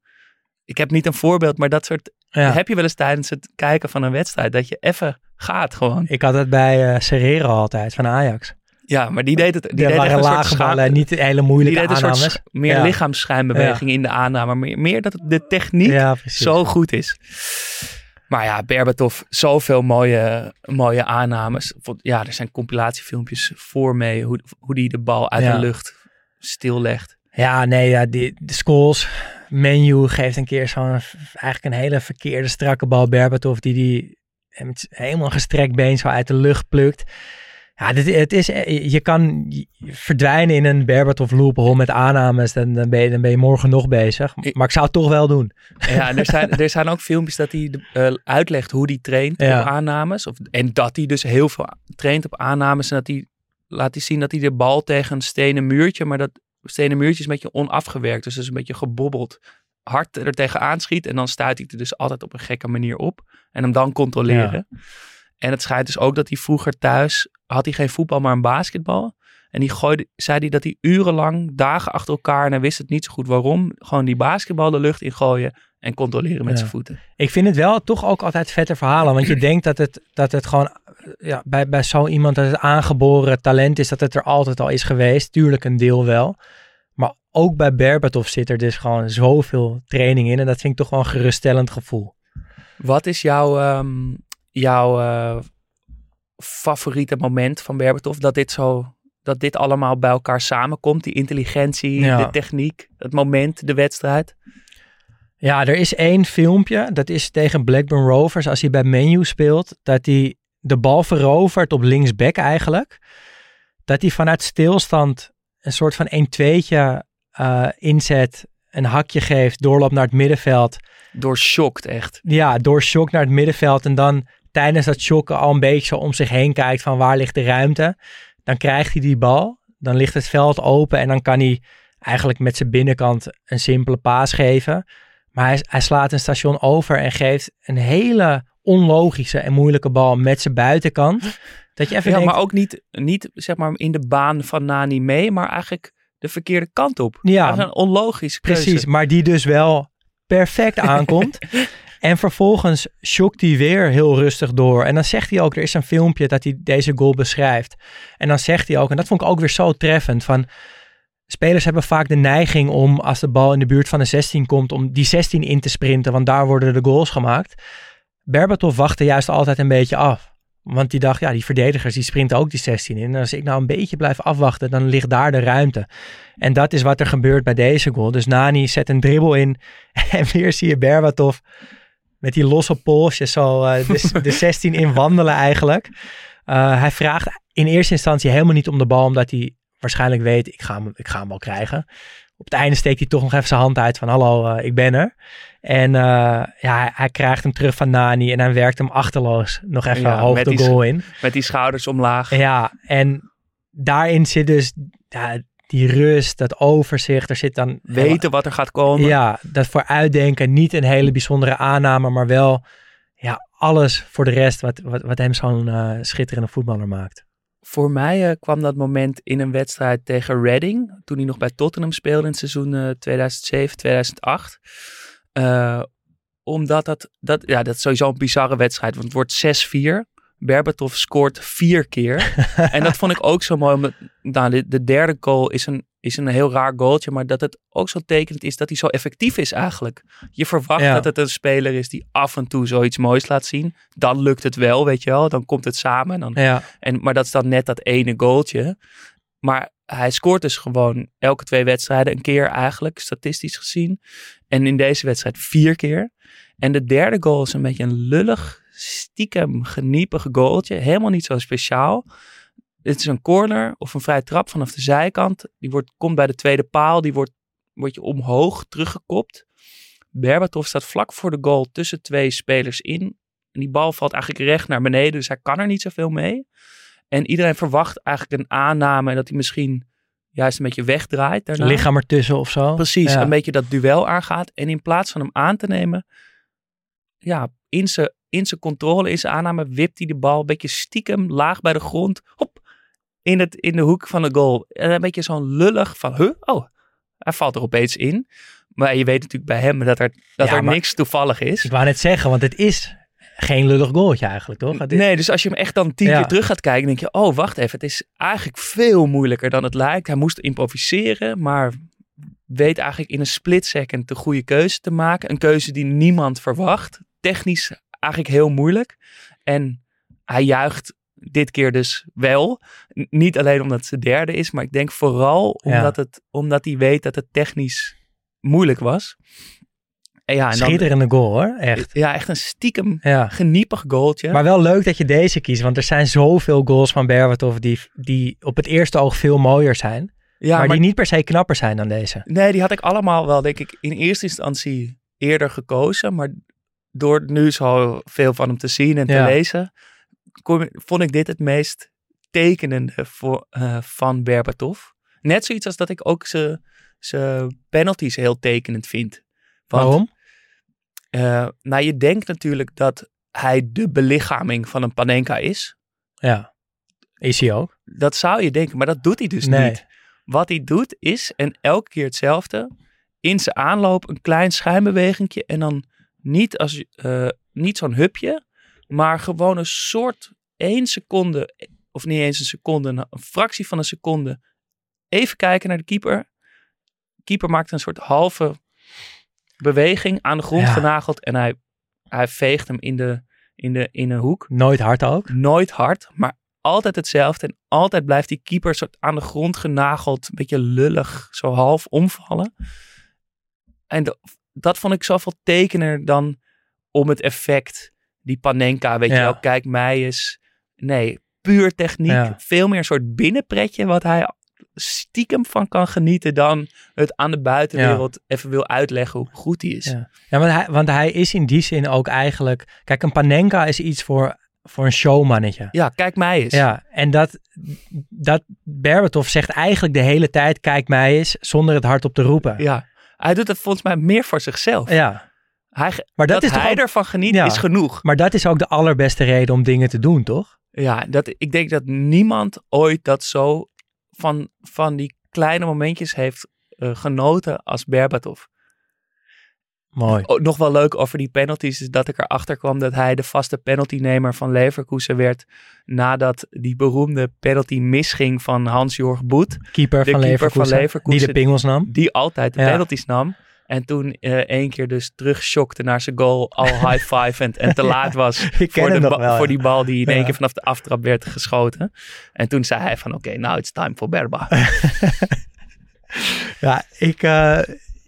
Ik heb niet een voorbeeld, maar dat soort Ja. heb je wel eens tijdens het kijken van een wedstrijd. Dat je even gaat gewoon. Ik had het bij eh Serrero altijd, van Ajax. Ja, maar die deed het. Die Die deed waren een lage ballen, niet hele die moeilijke deed een soort meer Ja. lichaamsschijnbeweging in de aanname. Meer, meer dat de techniek Ja, zo goed is. Maar ja, Berbatov, zoveel mooie, mooie aannames. Ja, er zijn compilatiefilmpjes voor mee. Hoe, hoe die de bal uit Ja. de lucht stillegt. Ja, nee, ja, die, de Scholes menu geeft een keer zo'n eigenlijk een hele verkeerde strakke bal Berbatov die die met helemaal gestrekt been zo uit de lucht plukt. Ja, dit, het is, eh, je kan verdwijnen in een Berbatov loophole met aannames. Dan, dan, ben je, dan ben je morgen nog bezig. Maar ik zou het toch wel doen. Ja, en er [laughs] zijn, er zijn ook filmpjes dat hij eh, uitlegt hoe hij traint Ja. op aannames. Of, en dat hij dus heel veel traint op aannames. En dat hij laat hij zien dat hij de bal tegen een stenen muurtje, maar dat stenen muurtje is een beetje onafgewerkt. Dus dat is een beetje gebobbeld. Hard er tegenaan schiet en dan stuit hij er dus altijd op een gekke manier op. En hem dan controleren. En het schijnt dus ook dat hij vroeger thuis, had hij geen voetbal, maar een basketbal. En die gooide, zei hij dat hij urenlang, dagen achter elkaar, en hij wist het niet zo goed waarom, gewoon die basketbal de lucht in gooien en controleren met Ja. zijn voeten. Ik vind het wel toch ook altijd vette verhalen. Want je [clears throat] denkt dat het, dat het gewoon ja, bij, bij zo iemand dat het aangeboren talent is, dat het er altijd al is geweest. Tuurlijk een deel wel. Maar ook bij Berbatov zit er dus gewoon zoveel training in. En dat vind ik toch wel een geruststellend gevoel. Wat is jouw, ehm, jouw eh, favoriete moment van Berbatov? Dat dit zo, dat dit allemaal bij elkaar samenkomt? Die intelligentie, Ja. de techniek, het moment, de wedstrijd? Ja, er is één filmpje. Dat is tegen Blackburn Rovers. Als hij bij Menu speelt. Dat hij de bal verovert op linksback eigenlijk. Dat hij vanuit stilstand een soort van 1-2'tje eh, inzet. Een hakje geeft. Doorloopt naar het middenveld. Doorschokt echt. Ja, door shock naar het middenveld. En dan tijdens dat shocken al een beetje zo om zich heen kijkt. Van waar ligt de ruimte. Dan krijgt hij die bal. Dan ligt het veld open. En dan kan hij eigenlijk met zijn binnenkant een simpele paas geven. Maar hij, hij slaat een station over en geeft een hele onlogische en moeilijke bal met zijn buitenkant. Dat je even Ja, denkt, maar ook niet, niet zeg maar in de baan van Nani mee, maar eigenlijk de verkeerde kant op. Ja, Dat is een onlogische keuze. precies. Maar die dus wel perfect aankomt. [laughs] En vervolgens shockt hij weer heel rustig door. En dan zegt hij ook, er is een filmpje dat hij deze goal beschrijft. En dan zegt hij ook, en dat vond ik ook weer zo treffend, van spelers hebben vaak de neiging om, als de bal in de buurt van de 16 komt, om die 16 in te sprinten, want daar worden de goals gemaakt. Berbatov wachtte juist altijd een beetje af. Want die dacht, ja, die verdedigers die sprinten ook die 16 in. En als ik nou een beetje blijf afwachten, dan ligt daar de ruimte. En dat is wat er gebeurt bij deze goal. Dus Nani zet een dribbel in. [laughs] En weer zie je Berbatov met die losse polsjes zo eh, de, de [laughs] 16 in wandelen eigenlijk. Eh, hij vraagt in eerste instantie helemaal niet om de bal, omdat hij waarschijnlijk weet, ik ga hem, ik ga hem wel krijgen. Op het einde steekt hij toch nog even zijn hand uit van hallo, eh, ik ben er. En ja, hij, hij krijgt hem terug van Nani en hij werkt hem achterloos nog even Ja, hoog de goal in. Met die schouders omlaag. Ja, en daarin zit dus ja, die rust, dat overzicht. Er zit dan Weten wat er gaat komen. ja, dat vooruitdenken. Niet een hele bijzondere aanname, maar wel ja, alles voor de rest wat, wat, wat hem zo'n eh, schitterende voetballer maakt. Voor mij eh, kwam dat moment in een wedstrijd tegen Reading. Toen hij nog bij Tottenham speelde in het seizoen eh 2007, 2008. Eh, omdat dat, dat, ja, dat is sowieso een bizarre wedstrijd. Want het wordt 6-4. Berbatov scoort vier keer. [laughs] en dat vond ik ook zo mooi. Omdat, nou, de, de derde goal is een, is een heel raar goaltje. Maar dat het ook zo tekenend is dat hij zo effectief is eigenlijk. Je verwacht Ja. dat het een speler is die af en toe zoiets moois laat zien. Dan lukt het wel, weet je wel. Dan komt het samen. En dan Ja, en, maar dat is dan net dat ene goaltje. Maar hij scoort dus gewoon elke twee wedstrijden een keer eigenlijk, statistisch gezien. En in deze wedstrijd vier keer. En de derde goal is een beetje een lullig, stiekem geniepig goaltje. Helemaal niet zo speciaal. Het is een corner of een vrije trap vanaf de zijkant. Die wordt, komt bij de tweede paal. Die wordt, wordt je omhoog teruggekopt. Berbatov staat vlak voor de goal tussen twee spelers in. En die bal valt eigenlijk recht naar beneden. Dus hij kan er niet zoveel mee. En iedereen verwacht eigenlijk een aanname dat hij misschien juist een beetje wegdraait daarna. lichaam ertussen of zo. Precies, Ja. een beetje dat duel aangaat. En in plaats van hem aan te nemen, ja, in zijn, in zijn controle, in zijn aanname, wipt hij de bal een beetje stiekem laag bij de grond. Hop, in, het, in de hoek van de goal. En een beetje zo'n lullig van, huh, oh, hij valt er opeens in. Maar je weet natuurlijk bij hem dat er, dat Ja, er maar- niks toevallig is. Ik wou net zeggen, want het is geen lullig goaltje eigenlijk, toch? Is- Nee, dus als je hem echt dan tien Ja. keer terug gaat kijken, denk je, oh, wacht even. Het is eigenlijk veel moeilijker dan het lijkt. Hij moest improviseren, maar weet eigenlijk in een split second de goede keuze te maken. Een keuze die niemand verwacht. Technisch eigenlijk heel moeilijk. En hij juicht dit keer dus wel. N- niet alleen omdat zijn derde is, maar ik denk vooral Ja. omdat, het, omdat hij weet dat het technisch moeilijk was. En ja, en dan, Schitterende goal hoor, echt. ja, echt een stiekem Ja. geniepig goaltje. Maar wel leuk dat je deze kiest, want er zijn zoveel goals van Berbatov die, die op het eerste oog veel mooier zijn. ja, maar, die niet per se knapper zijn dan deze. Nee, die had ik allemaal wel, denk ik, in eerste instantie eerder gekozen. Maar door nu zo veel van hem te zien en te Ja. lezen, vond ik dit het meest tekenende voor, eh, van Berbatov. Net zoiets als dat ik ook zijn penalties heel tekenend vind. Want, Waarom? eh, nou, je denkt natuurlijk dat hij de belichaming van een Panenka is. Ja, is hij ook. Dat zou je denken, maar dat doet hij dus Nee. niet. Wat hij doet is, en elke keer hetzelfde, in zijn aanloop een klein schijnbewegingje en dan niet, als, eh, niet zo'n hupje, maar gewoon een soort één seconde, of niet eens een seconde, een fractie van een seconde, even kijken naar de keeper. keeper maakt een soort halve beweging aan de grond Ja. genageld en hij, hij veegt hem in, de, in, de, in een hoek Nooit hard ook. nooit hard, maar altijd hetzelfde. En altijd blijft die keeper soort aan de grond genageld, een beetje lullig, zo half omvallen. En de- dat vond ik zoveel tekener dan om het effect. Die Panenka, weet je wel, kijk mij eens. Nee, puur techniek. Ja. Veel meer een soort binnenpretje wat hij stiekem van kan genieten dan het aan de buitenwereld even wil uitleggen hoe goed hij is. Ja. Ja, want hij, want hij is in die zin ook eigenlijk... Kijk, een Panenka is iets voor, voor een showmannetje. Ja, kijk mij eens. Ja, en dat, dat Berbatov zegt eigenlijk de hele tijd, kijk mij eens, zonder het hardop te roepen. Ja. Hij doet het volgens mij meer voor zichzelf. Ja, Hij, maar dat, dat, is hij ook, ervan geniet Ja. is genoeg. maar dat is ook de allerbeste reden om dingen te doen, toch? Ja, dat, ik denk dat niemand ooit dat zo van, van die kleine momentjes heeft eh, genoten als Berbatov. Mooi. Nog wel leuk over die penalties is dat ik erachter kwam dat hij de vaste penaltynemer van Leverkusen werd nadat die beroemde penalty misging van Hans-Jorg Boet, Keeper, de van, keeper Leverkusen, van Leverkusen. die de pingels nam. die altijd de Ja. penalties nam. En toen eh één keer dus terugschokte naar zijn goal, al [laughs] high five en, en te laat was voor, de wel. voor die bal die in één Ja. keer vanaf de aftrap werd geschoten. En toen zei hij van oké, now it's time for Berba. [laughs] Ja, ik, eh,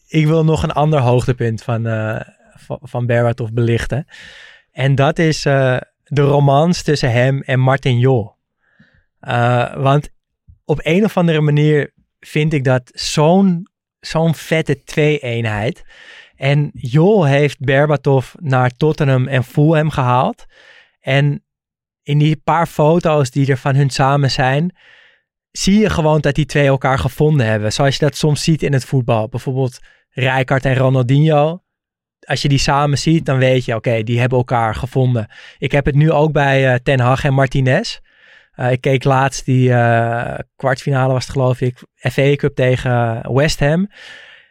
ik wil nog een ander hoogtepunt van, eh van, van Berbatov belichten. En dat is de romans tussen hem en Martin Jol. Want op een of andere manier vind ik dat zo'n zo'n vette twee-eenheid. En Jol heeft Berbatov naar Tottenham en Fulham gehaald. En in die paar foto's die er van hun samen zijn, zie je gewoon dat die twee elkaar gevonden hebben. Zoals je dat soms ziet in het voetbal. Bijvoorbeeld Rijkaard en Ronaldinho. Als je die samen ziet, dan weet je, oké, die hebben elkaar gevonden. Ik heb het nu ook bij eh, Ten Hag en Martinez. Eh, ik keek laatst die eh, kwartfinale was het geloof ik, FA Cup tegen West Ham.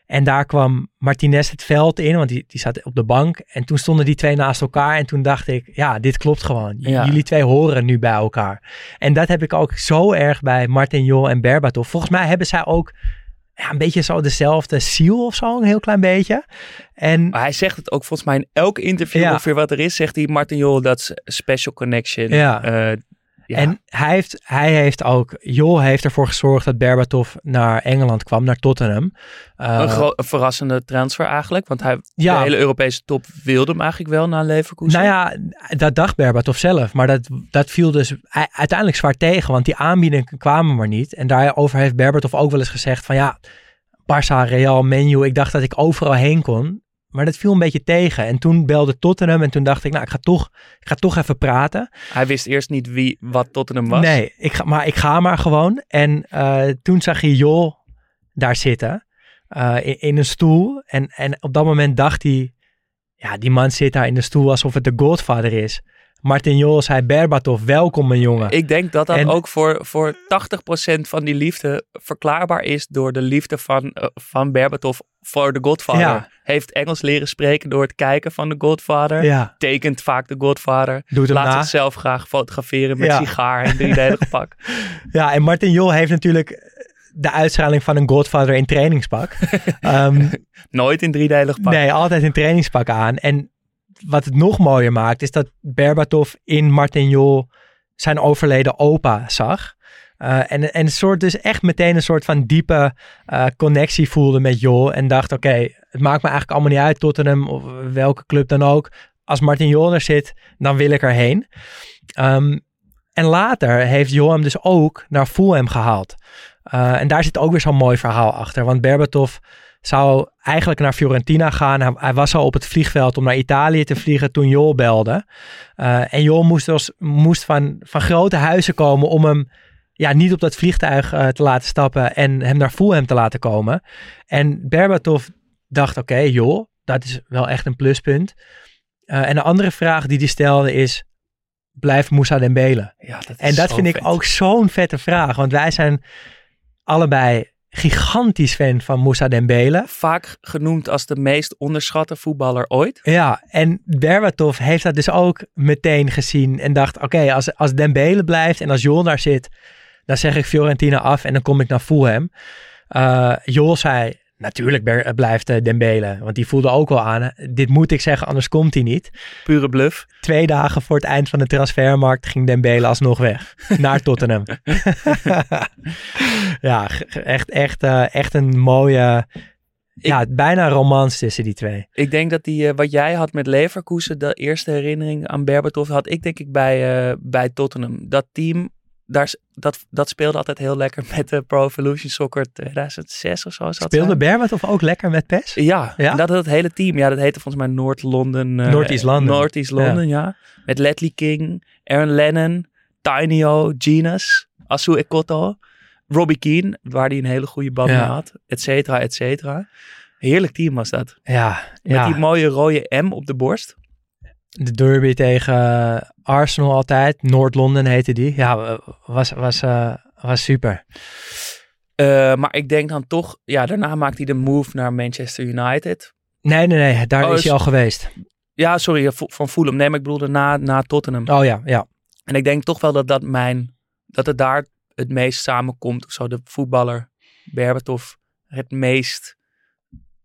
En daar kwam Martinez het veld in, want die, die zat op de bank. En toen stonden die twee naast elkaar. En toen dacht ik, ja, dit klopt gewoon. J- Ja. Jullie twee horen nu bij elkaar. En dat heb ik ook zo erg bij Martin Jol en Berbatov. Volgens mij hebben zij ook ja, een beetje zo dezelfde ziel of zo, een heel klein beetje. En Maar hij zegt het ook volgens mij in elk interview Ja. ongeveer wat er is, zegt hij Martin Jol, dat special connection. Ja. Eh, ja. En hij heeft, hij heeft ook, Jol heeft ervoor gezorgd dat Berbatov naar Engeland kwam, naar Tottenham. Eh, een, een verrassende transfer eigenlijk, want hij, Ja. de hele Europese top wilde hem eigenlijk wel naar Leverkusen. nou ja, dat dacht Berbatov zelf, maar dat, dat viel dus uiteindelijk zwaar tegen, want die aanbiedingen kwamen maar niet. En daarover heeft Berbatov ook wel eens gezegd van ja, Barça, Real, Menu, ik dacht dat ik overal heen kon. Maar dat viel een beetje tegen. En toen belde Tottenham en toen dacht ik, nou, ik ga toch, ik ga toch even praten. Hij wist eerst niet wie, wat Tottenham was. Nee, ik ga, maar ik ga maar gewoon. En eh, toen zag je Jol daar zitten eh, in, in een stoel. En, en op dat moment dacht hij, ja, die man zit daar in de stoel alsof het de Godfather is. Martin Jol zei, Berbatov, welkom mijn jongen. Ik denk dat dat En- ook voor, voor 80% van die liefde verklaarbaar is door de liefde van, eh, van Berbatov voor de Godfather. Ja. Heeft Engels leren spreken door het kijken van de Godfather. ja, Tekent vaak de Godfather. doet hem Laat na. zichzelf graag fotograferen met Ja. sigaar en driedelig pak. [laughs] Ja, en Martin Jol heeft natuurlijk de uitstraling van een Godfather in trainingspak. [laughs] Ehm, Nooit in driedelig pak. Nee, altijd een trainingspak aan. En wat het nog mooier maakt, is dat Berbatov in Martin Jol zijn overleden opa zag. Uh, en, en een soort dus echt meteen een soort van diepe uh, connectie voelde met Jol. En dacht, oké, het maakt me eigenlijk allemaal niet uit, Tottenham of welke club dan ook. Als Martin Jol er zit, dan wil ik erheen. Um, en later heeft Jol hem dus ook naar Fulham gehaald. Uh, en daar zit ook weer zo'n mooi verhaal achter. Want Berbatov zou eigenlijk naar Fiorentina gaan. Hij, hij, was al op het vliegveld om naar Italië te vliegen toen Jol belde. Uh, en Jol moest, dus, moest van, van grote huizen komen om hem ja, niet op dat vliegtuig uh, te laten stappen en hem naar Fulham te laten komen. En Berbatov dacht, oké, okay, Jol, dat is wel echt een pluspunt. Uh, en de andere vraag die hij stelde is, blijft Moussa Dembele? Ja, dat en dat vind vet. ik ook zo'n vette vraag, want wij zijn allebei gigantisch fan van Moussa Dembele. Vaak genoemd als de meest onderschatte voetballer ooit. Ja, en Berbatov heeft dat dus ook meteen gezien en dacht, oké, okay, als, als Dembele blijft en als Jol daar zit, dan zeg ik Fiorentina af en dan kom ik naar Fulham. Uh, Jol zei, natuurlijk blijft uh, Dembele, want die voelde ook wel aan, dit moet ik zeggen, anders komt hij niet. Pure bluff. Twee dagen voor het eind van de transfermarkt ging Dembele alsnog weg, [laughs] naar Tottenham. [laughs] ja, echt, echt, uh, echt een mooie, ja, bijna romans tussen die twee. Ik denk dat die, uh, wat jij had met Leverkusen, de eerste herinnering aan Berbatov, had ik denk ik bij, uh, bij Tottenham. Dat team, daar, dat, dat speelde altijd heel lekker met de Pro Evolution Soccer 2006 of zo. Speelde Berbatov ook lekker met PES? Ja, ja? dat het hele team. Ja, dat heette volgens mij Noord-London. Uh, Noord-East London. Noord-East London, ja. ja. Met Ledley King, Aaron Lennon, Tinyo, Genus, Asu Ekoto. Robbie Keane, waar hij een hele goede band mee had, et cetera, et cetera. Heerlijk team was dat. Ja, Met ja. die mooie rode M op de borst. De derby tegen Arsenal altijd. Noord-Londen heette die. Ja, was, was, uh, was super. Uh, maar ik denk dan toch, ja, daarna maakt hij de move naar Manchester United. Nee, nee, nee, daar oh, is hij al geweest. Ja, sorry, van Fulham. Nee, maar ik bedoelde na, na Tottenham. Oh ja, ja. En ik denk toch wel dat dat mijn, dat het daar het meest samenkomt. Zo, de voetballer Berbatov het meest,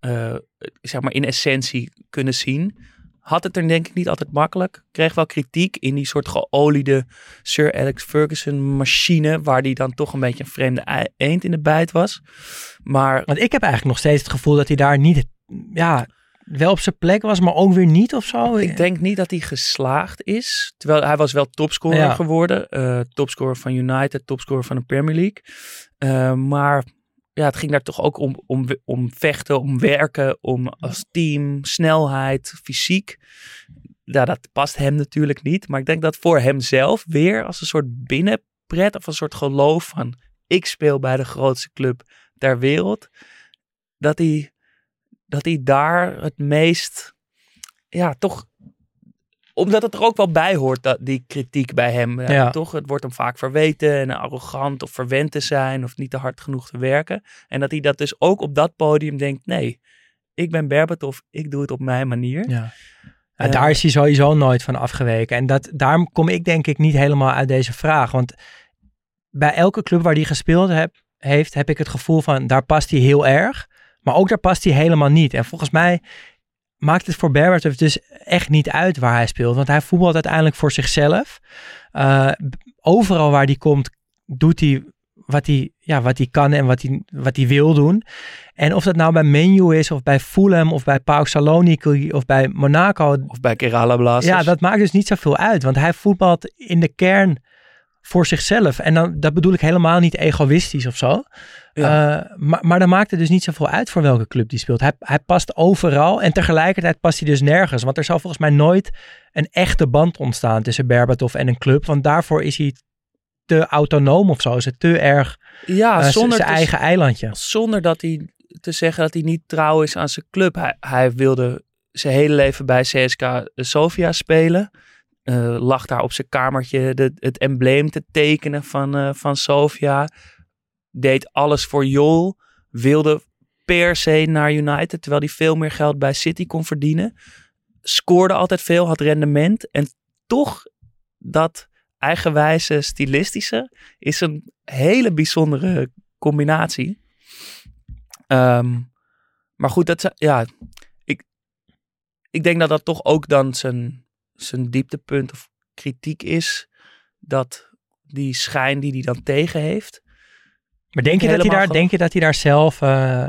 uh, zeg maar, in essentie kunnen zien. Had het er denk ik niet altijd makkelijk. Kreeg wel kritiek in die soort geoliede Sir Alex Ferguson machine. Waar die dan toch een beetje een vreemde eend in de bijt was. Maar... Want ik heb eigenlijk nog steeds het gevoel dat hij daar niet... Ja, wel op zijn plek was, maar ook weer niet of zo. Ik denk niet dat hij geslaagd is. Terwijl hij was wel topscorer ja. geworden. Uh, topscorer van United, topscorer van de Premier League. Uh, maar ja, het ging daar toch ook om, om, om vechten, om werken, om als team, snelheid, fysiek. Ja, dat past hem natuurlijk niet. Maar ik denk dat voor hemzelf weer als een soort binnenpret of een soort geloof van ik speel bij de grootste club ter wereld. Dat hij, dat hij daar het meest, ja, toch omdat het er ook wel bij hoort, dat, die kritiek bij hem. Ja, ja. Toch, het wordt hem vaak verweten en arrogant of verwend te zijn of niet te hard genoeg te werken. En dat hij dat dus ook op dat podium denkt, nee, ik ben Berbatov, ik doe het op mijn manier. Ja. Ja, daar is hij sowieso nooit van afgeweken. En dat, daarom kom ik denk ik niet helemaal uit deze vraag. Want bij elke club waar hij gespeeld heb, heeft, heb ik het gevoel van, daar past hij heel erg. Maar ook daar past hij helemaal niet. En volgens mij maakt het voor Berbatov dus echt niet uit waar hij speelt. Want hij voetbalt uiteindelijk voor zichzelf. Uh, overal waar hij komt, doet hij wat hij, ja, wat hij kan en wat hij, wat hij wil doen. En of dat nou bij Menu is, of bij Fulham, of bij PAOK Saloniki, of bij Monaco. Of bij Kerala Blasters. Ja, dat maakt dus niet zoveel uit. Want hij voetbalt in de kern voor zichzelf. En dan, dat bedoel ik helemaal niet egoïstisch of zo. Ja. Uh, maar, maar dan maakt het dus niet zoveel uit voor welke club die speelt. Hij, hij past overal en tegelijkertijd past hij dus nergens. Want er zal volgens mij nooit een echte band ontstaan tussen Berbatov en een club. Want daarvoor is hij te autonoom of zo. Is het te erg ja, uh, zonder zijn eigen eilandje. Zonder dat hij te zeggen dat hij niet trouw is aan zijn club. Hij, hij wilde zijn hele leven bij CSK Sofia spelen. Uh, lag daar op zijn kamertje de, het embleem te tekenen van, uh, van Sofia. Deed alles voor Jol. Wilde per se naar United, terwijl hij veel meer geld bij City kon verdienen. Scoorde altijd veel, had rendement. En toch dat eigenwijze stilistische is een hele bijzondere combinatie. Um, maar goed, dat, ja, ik, ik denk dat dat toch ook dan zijn zijn dieptepunt of kritiek is dat die schijn die hij dan tegen heeft. Maar denk je, dat hij, daar, denk je dat hij daar zelf eh,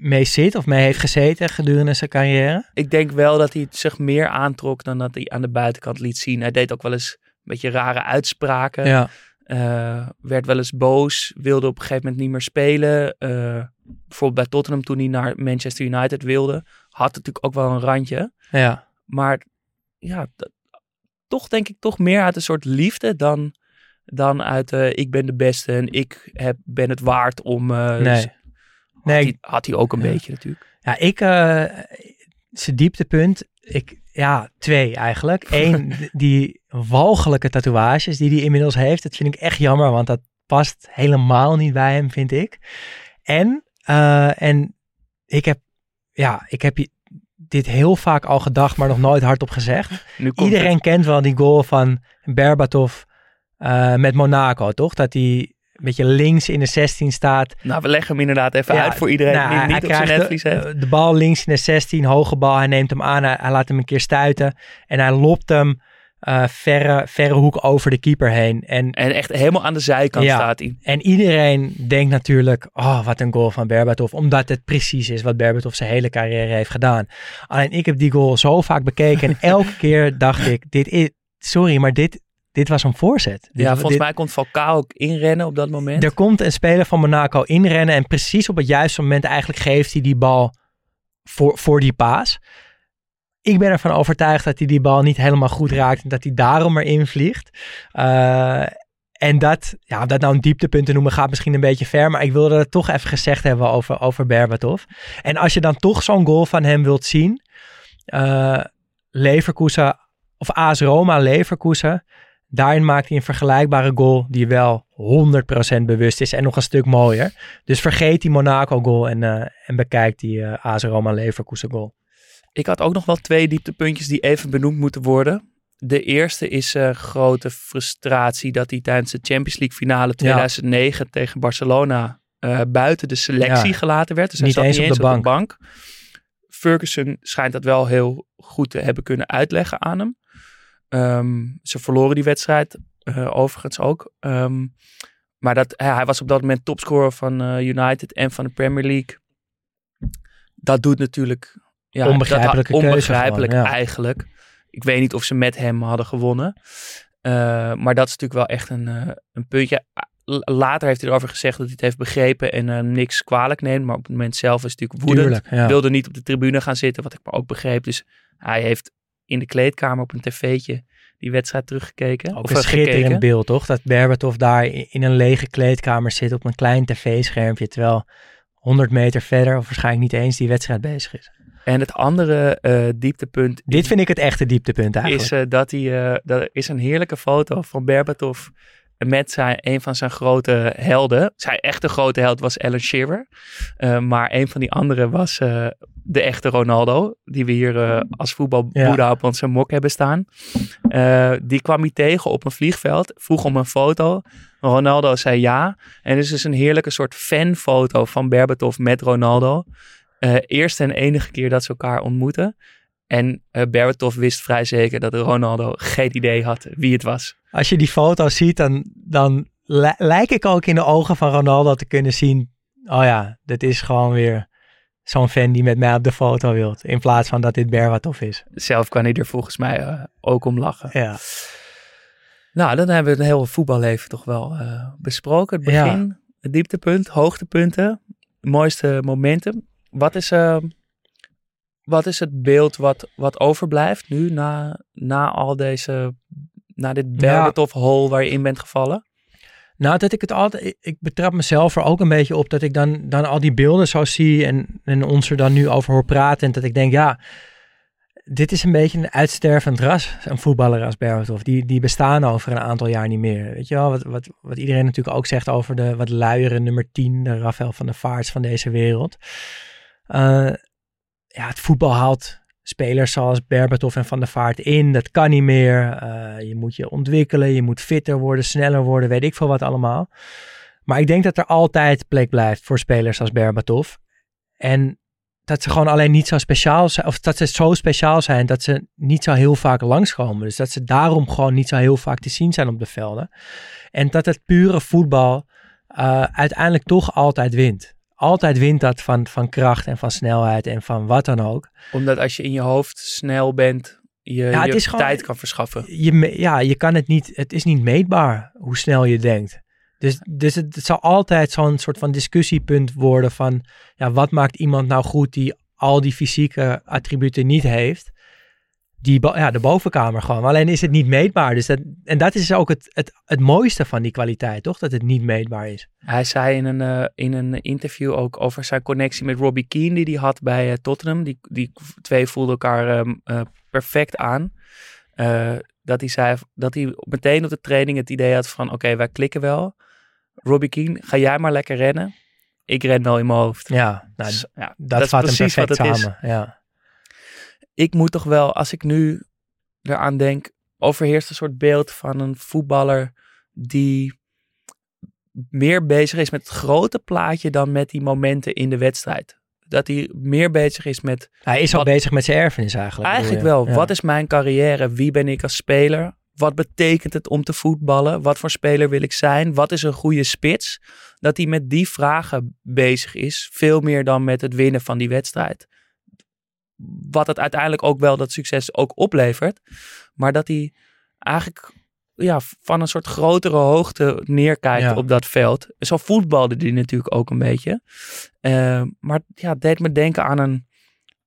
mee zit of mee heeft gezeten gedurende zijn carrière? Ik denk wel dat hij het zich meer aantrok dan dat hij aan de buitenkant liet zien. Hij deed ook wel eens een beetje rare uitspraken. Ja. Eh, werd wel eens boos, wilde op een gegeven moment niet meer spelen. Eh, bijvoorbeeld bij Tottenham toen hij naar Manchester United wilde. Had natuurlijk ook wel een randje. ja. Maar ja, toch denk ik toch meer uit een soort liefde dan, dan uit eh, ik ben de beste en ik heb, ben het waard om... eh, Nee. had, Nee, hij, had hij ook een Ja. beetje natuurlijk. Ja, ik, eh zijn dieptepunt, ik, ja, twee eigenlijk. [laughs] Eén, die walgelijke tatoeages die hij inmiddels heeft. Dat vind ik echt jammer, want dat past helemaal niet bij hem, vind ik. En, en ik heb, ja, ik heb je- dit heel vaak al gedacht, maar nog nooit hardop gezegd. [laughs] Iedereen het. kent wel die goal van Berbatov eh, met Monaco, toch? Dat hij een beetje links in de 16 staat. Nou, we leggen hem inderdaad even Ja, uit voor iedereen Nou, die hij niet op zijn krijgt netvlies de, heeft. de bal links in de 16, hoge bal. Hij neemt hem aan, hij, hij laat hem een keer stuiten. En hij lopt hem eh, verre, verre hoek over de keeper heen. En, En echt helemaal aan de zijkant Ja. staat hij. en iedereen denkt natuurlijk, oh wat een goal van Berbatov. Omdat het precies is wat Berbatov zijn hele carrière heeft gedaan. Alleen ik heb die goal zo vaak bekeken. En [laughs] elke keer dacht ik, dit is, sorry, maar dit, dit was een voorzet. Dit- Ja, volgens dit- mij kon Falcao ook inrennen op dat moment. er komt een speler van Monaco inrennen en precies op het juiste moment eigenlijk geeft hij die bal voor, voor die paas. Ik ben ervan overtuigd dat hij die bal niet helemaal goed raakt en dat hij daarom erin vliegt. Eh, en dat, ja, dat nou een dieptepunt te noemen gaat misschien een beetje ver, maar ik wilde het toch even gezegd hebben over, over Berbatov. En als je dan toch zo'n goal van hem wilt zien, eh Leverkusen of AS Roma Leverkusen, Daarin maakt hij een vergelijkbare goal die wel 100% bewust is en nog een stuk mooier. Dus vergeet die Monaco goal en, eh, en bekijk die AS Roma Leverkusen goal. Ik had ook nog wel twee dieptepuntjes die even benoemd moeten worden. De eerste is eh, grote frustratie dat hij tijdens de Champions League finale 2009 tegen Barcelona eh, buiten de selectie Ja. gelaten werd. Dus hij Niet zat eens niet op eens de op de bank. Ferguson schijnt dat wel heel goed te hebben kunnen uitleggen aan hem. Ehm, ze verloren die wedstrijd eh, overigens ook. Ehm, maar dat, hij hij was op dat moment topscorer van United en van de Premier League. Dat doet natuurlijk... Ja, Onbegrijpelijke dat, keuze Onbegrijpelijk gewoon, ja. eigenlijk. Ik weet niet of ze met hem hadden gewonnen. Eh, maar dat is natuurlijk wel echt een, eh, een puntje. Later heeft hij erover gezegd dat hij het heeft begrepen en eh, niks kwalijk neemt. Maar op het moment zelf is het natuurlijk woedend. Tuurlijk, ja. Wilde niet op de tribune gaan zitten, wat ik maar ook begreep. Dus hij heeft in de kleedkamer op een tv'tje die wedstrijd teruggekeken. Ook of een schitterend beeld, toch? Dat Berbatov daar in een lege kleedkamer zit op een klein tv-schermpje, terwijl 100 meter verder, of waarschijnlijk niet eens, die wedstrijd bezig is. En het andere eh, dieptepunt Dit vind ik het echte dieptepunt eigenlijk. is eh, dat hij, eh, dat is een heerlijke foto van Berbatov met zijn, een van zijn grote helden. Zijn echte grote held was Alan Shearer. Maar een van die anderen was de echte Ronaldo. Die we hier als voetbalboeddha op onze mok hebben staan. Die kwam hij tegen op een vliegveld. Vroeg om een foto. Ronaldo zei ja. En het is dus een heerlijke soort fanfoto van Berbatov met Ronaldo. Eh eerste en enige keer dat ze elkaar ontmoeten. En eh Berbatov wist vrij zeker dat Ronaldo geen idee had wie het was. Als je die foto ziet, dan, dan li- lijk ik ook in de ogen van Ronaldo te kunnen zien. Oh ja, dit is gewoon weer zo'n fan die met mij op de foto wilt. In plaats van dat dit Berbatov is. Zelf kan hij er volgens mij eh, ook om lachen. Ja. Nou, dan hebben we het hele voetballeven toch wel besproken. Het begin, het dieptepunt, hoogtepunten, mooiste momenten. Wat is, eh, wat is het beeld wat, wat overblijft nu na, na al deze, na dit Berbatov-hole waar je in bent gevallen? Nou, dat ik het altijd, ik- betrap mezelf er ook een beetje op dat ik dan, dan al die beelden zo zie en, en ons er dan nu over hoor praten. En dat ik denk, ja, dit is een beetje een uitstervend ras, een voetballer als Berbatov. Die, die bestaan over een aantal jaar niet meer. Weet je wel, wat, wat, wat iedereen natuurlijk ook zegt over de wat luiere nummer 10, de Rafael van der Vaarts van deze wereld. Eh, ja, het voetbal haalt spelers zoals Berbatov en Van der Vaart in. Dat kan niet meer. Eh, je moet je ontwikkelen, je moet fitter worden, sneller worden, weet ik veel wat allemaal. Maar ik denk dat er altijd plek blijft voor spelers als Berbatov. En dat ze gewoon alleen niet zo speciaal zijn. Of dat ze zo speciaal zijn dat ze niet zo heel vaak langskomen. Dus dat ze daarom gewoon niet zo heel vaak te zien zijn op de velden. En dat het pure voetbal uh, uiteindelijk toch altijd wint. Altijd wint dat van, van kracht en van snelheid en van wat dan ook. Omdat als je in je hoofd snel bent, je, Ja, je gewoon- tijd kan verschaffen. Je, ja, je kan het niet, het is niet meetbaar hoe snel je denkt. Dus, dus het, het zal altijd zo'n soort van discussiepunt worden van, ja, wat maakt iemand nou goed die al die fysieke attributen niet heeft? Die, ja, de bovenkamer gewoon. Alleen is het niet meetbaar. Dus dat, en dat is ook het, het, het mooiste van die kwaliteit, toch? Dat het niet meetbaar is. Hij zei in een, eh, in een interview ook over zijn connectie met Robbie Keane die hij had bij eh, Tottenham. Die, die twee voelden elkaar ehm, eh, perfect aan. Dat hij zei dat hij meteen op de training het idee had van oké, wij klikken wel. Robbie Keane, ga jij maar lekker rennen. Ik ren wel in mijn hoofd. Ja, nou, Dus, ja, dat, is vat hem precies wat perfect het is. samen. Ja. Ik moet toch wel, als ik nu eraan denk, overheerst een soort beeld van een voetballer die meer bezig is met het grote plaatje dan met die momenten in de wedstrijd. Dat hij meer bezig is met Hij is al Wat- bezig met zijn erfenis eigenlijk. eigenlijk wel? Ja. wat is mijn carrière? Wie ben ik als speler? Wat betekent het om te voetballen? Wat voor speler wil ik zijn? Wat is een goede spits? Dat hij met die vragen bezig is, veel meer dan met het winnen van die wedstrijd. Wat het uiteindelijk ook wel dat succes ook oplevert. Maar dat hij eigenlijk ja, van een soort grotere hoogte neerkijkt Ja. op dat veld. Zo voetbalde hij natuurlijk ook een beetje. Eh, maar ja, het deed me denken aan een,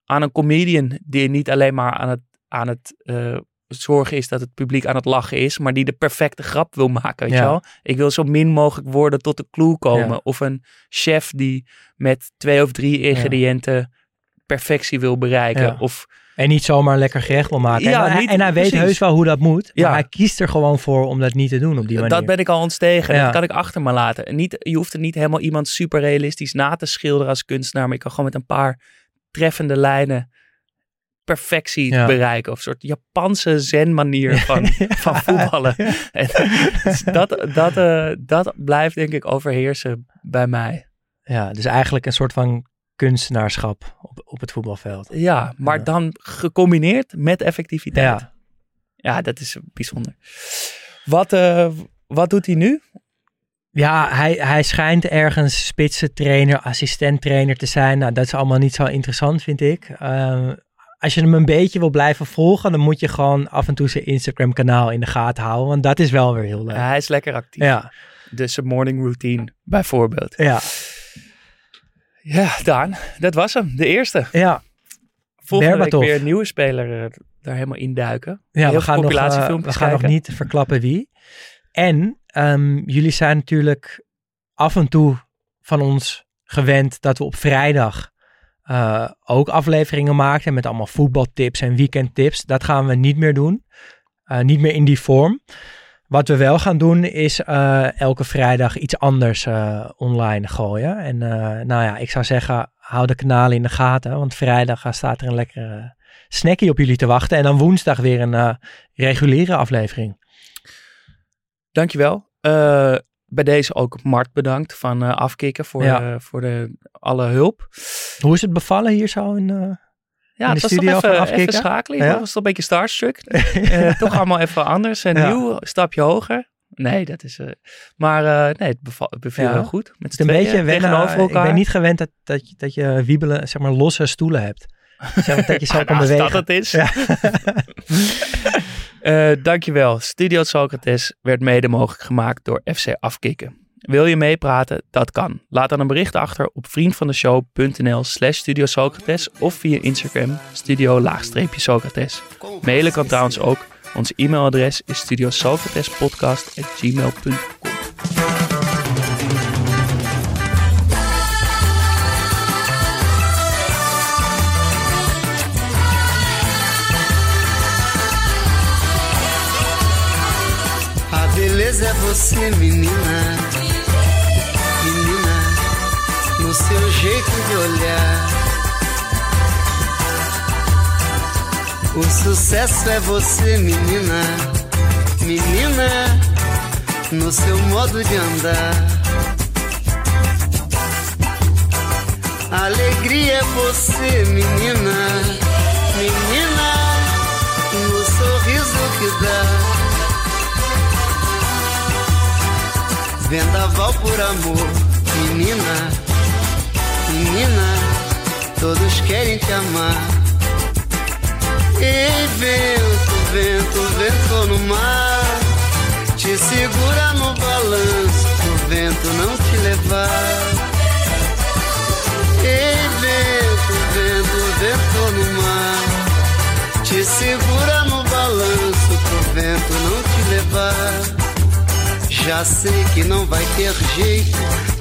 aan een comedian die niet alleen maar aan het, aan het eh, zorgen is dat het publiek aan het lachen is, maar die de perfecte grap wil maken. Weet Ja. je wel? Ik wil zo min mogelijk woorden tot de clue komen. Ja. Of een chef die met twee of drie ingrediënten perfectie wil bereiken. Ja. Of En niet zomaar lekker gerecht wil maken. Ja, en, hij, niet- en hij weet precies. heus wel hoe dat moet. Maar Ja. hij kiest er gewoon voor om dat niet te doen op die manier. Dat ben ik al ontstegen. Ja. Dat kan ik achter me laten. En Niet, je hoeft er niet helemaal iemand super realistisch na te schilderen als kunstenaar. Maar je kan gewoon met een paar treffende lijnen perfectie Ja. bereiken. Of een soort Japanse zen-manier [laughs] van, van voetballen. [laughs] En dus dat, dat, eh, dat blijft denk ik overheersen bij mij. Ja, dus eigenlijk een soort van kunstenaarschap op, op het voetbalveld. Ja, maar Ja. dan gecombineerd met effectiviteit. Ja, Ja. dat is bijzonder. Wat, eh, wat doet hij nu? Ja, hij, hij schijnt ergens spitsentrainer, assistenttrainer te zijn. Nou, dat is allemaal niet zo interessant, vind ik. Eh, als je hem een beetje wil blijven volgen, dan moet je gewoon af en toe zijn Instagram-kanaal in de gaten houden. Want dat is wel weer heel leuk. Ja, hij is lekker actief. Ja, Dus zijn morning routine bijvoorbeeld. ja, Ja, Daan, dat was hem. De eerste. ja. Volgende Berbatov. week weer een nieuwe speler eh, daar helemaal induiken. Ja, Heel we veel gaan, nog, eh, we gaan nog kijken. niet verklappen wie. En ehm, jullie zijn natuurlijk af en toe van ons gewend dat we op vrijdag eh, ook afleveringen maken met allemaal voetbaltips en weekendtips. Dat gaan we niet meer doen. Niet meer in die vorm. Wat we wel gaan doen is eh, elke vrijdag iets anders eh, online gooien. En eh, nou ja, ik zou zeggen, hou de kanalen in de gaten. Want vrijdag staat er een lekkere snackie op jullie te wachten. En dan woensdag weer een reguliere aflevering. Dankjewel. Bij deze ook Mart bedankt van Afkikken voor, Ja. voor de, alle hulp. Hoe is het bevallen hier zo? In, Ja, de het was studio toch even, even schakelen. Ja? Ik was toch een beetje starstruck. [laughs] Eh, toch allemaal even anders en Ja. nieuw. Stapje hoger. Nee, dat is... eh, maar eh, nee, het beval, het beviel Ja. heel goed. Met het een beetje tegenover Ik elkaar. ben niet gewend dat, dat, je, dat je wiebelen, zeg maar, losse stoelen hebt. Zeg dat je [laughs] zo Ah, kan nou, als bewegen. dat het is. Ja. [laughs] Dankjewel. Studio Socrates werd mede mogelijk gemaakt door FC Afkikken. Wil je meepraten? Dat kan. Laat dan een bericht achter op vriendvandeshow.nl slash Studio Socrates of via Instagram studio-socrates. Mailen kan trouwens ook. Ons e-mailadres is studiosocratespodcast.gmail.com beleza é você. Menina, jeito de olhar. O sucesso é você, menina. Menina, no seu modo de andar. Alegria é você, menina, menina, no sorriso que dá. Vendaval por amor, menina, menina, todos querem te amar. Ei, vento, vento, vento no mar, te segura no balanço, o vento não te levar. Ei, vento, vento, vento no mar. Te segura no balanço pro vento não te levar. Já sei que não vai ter jeito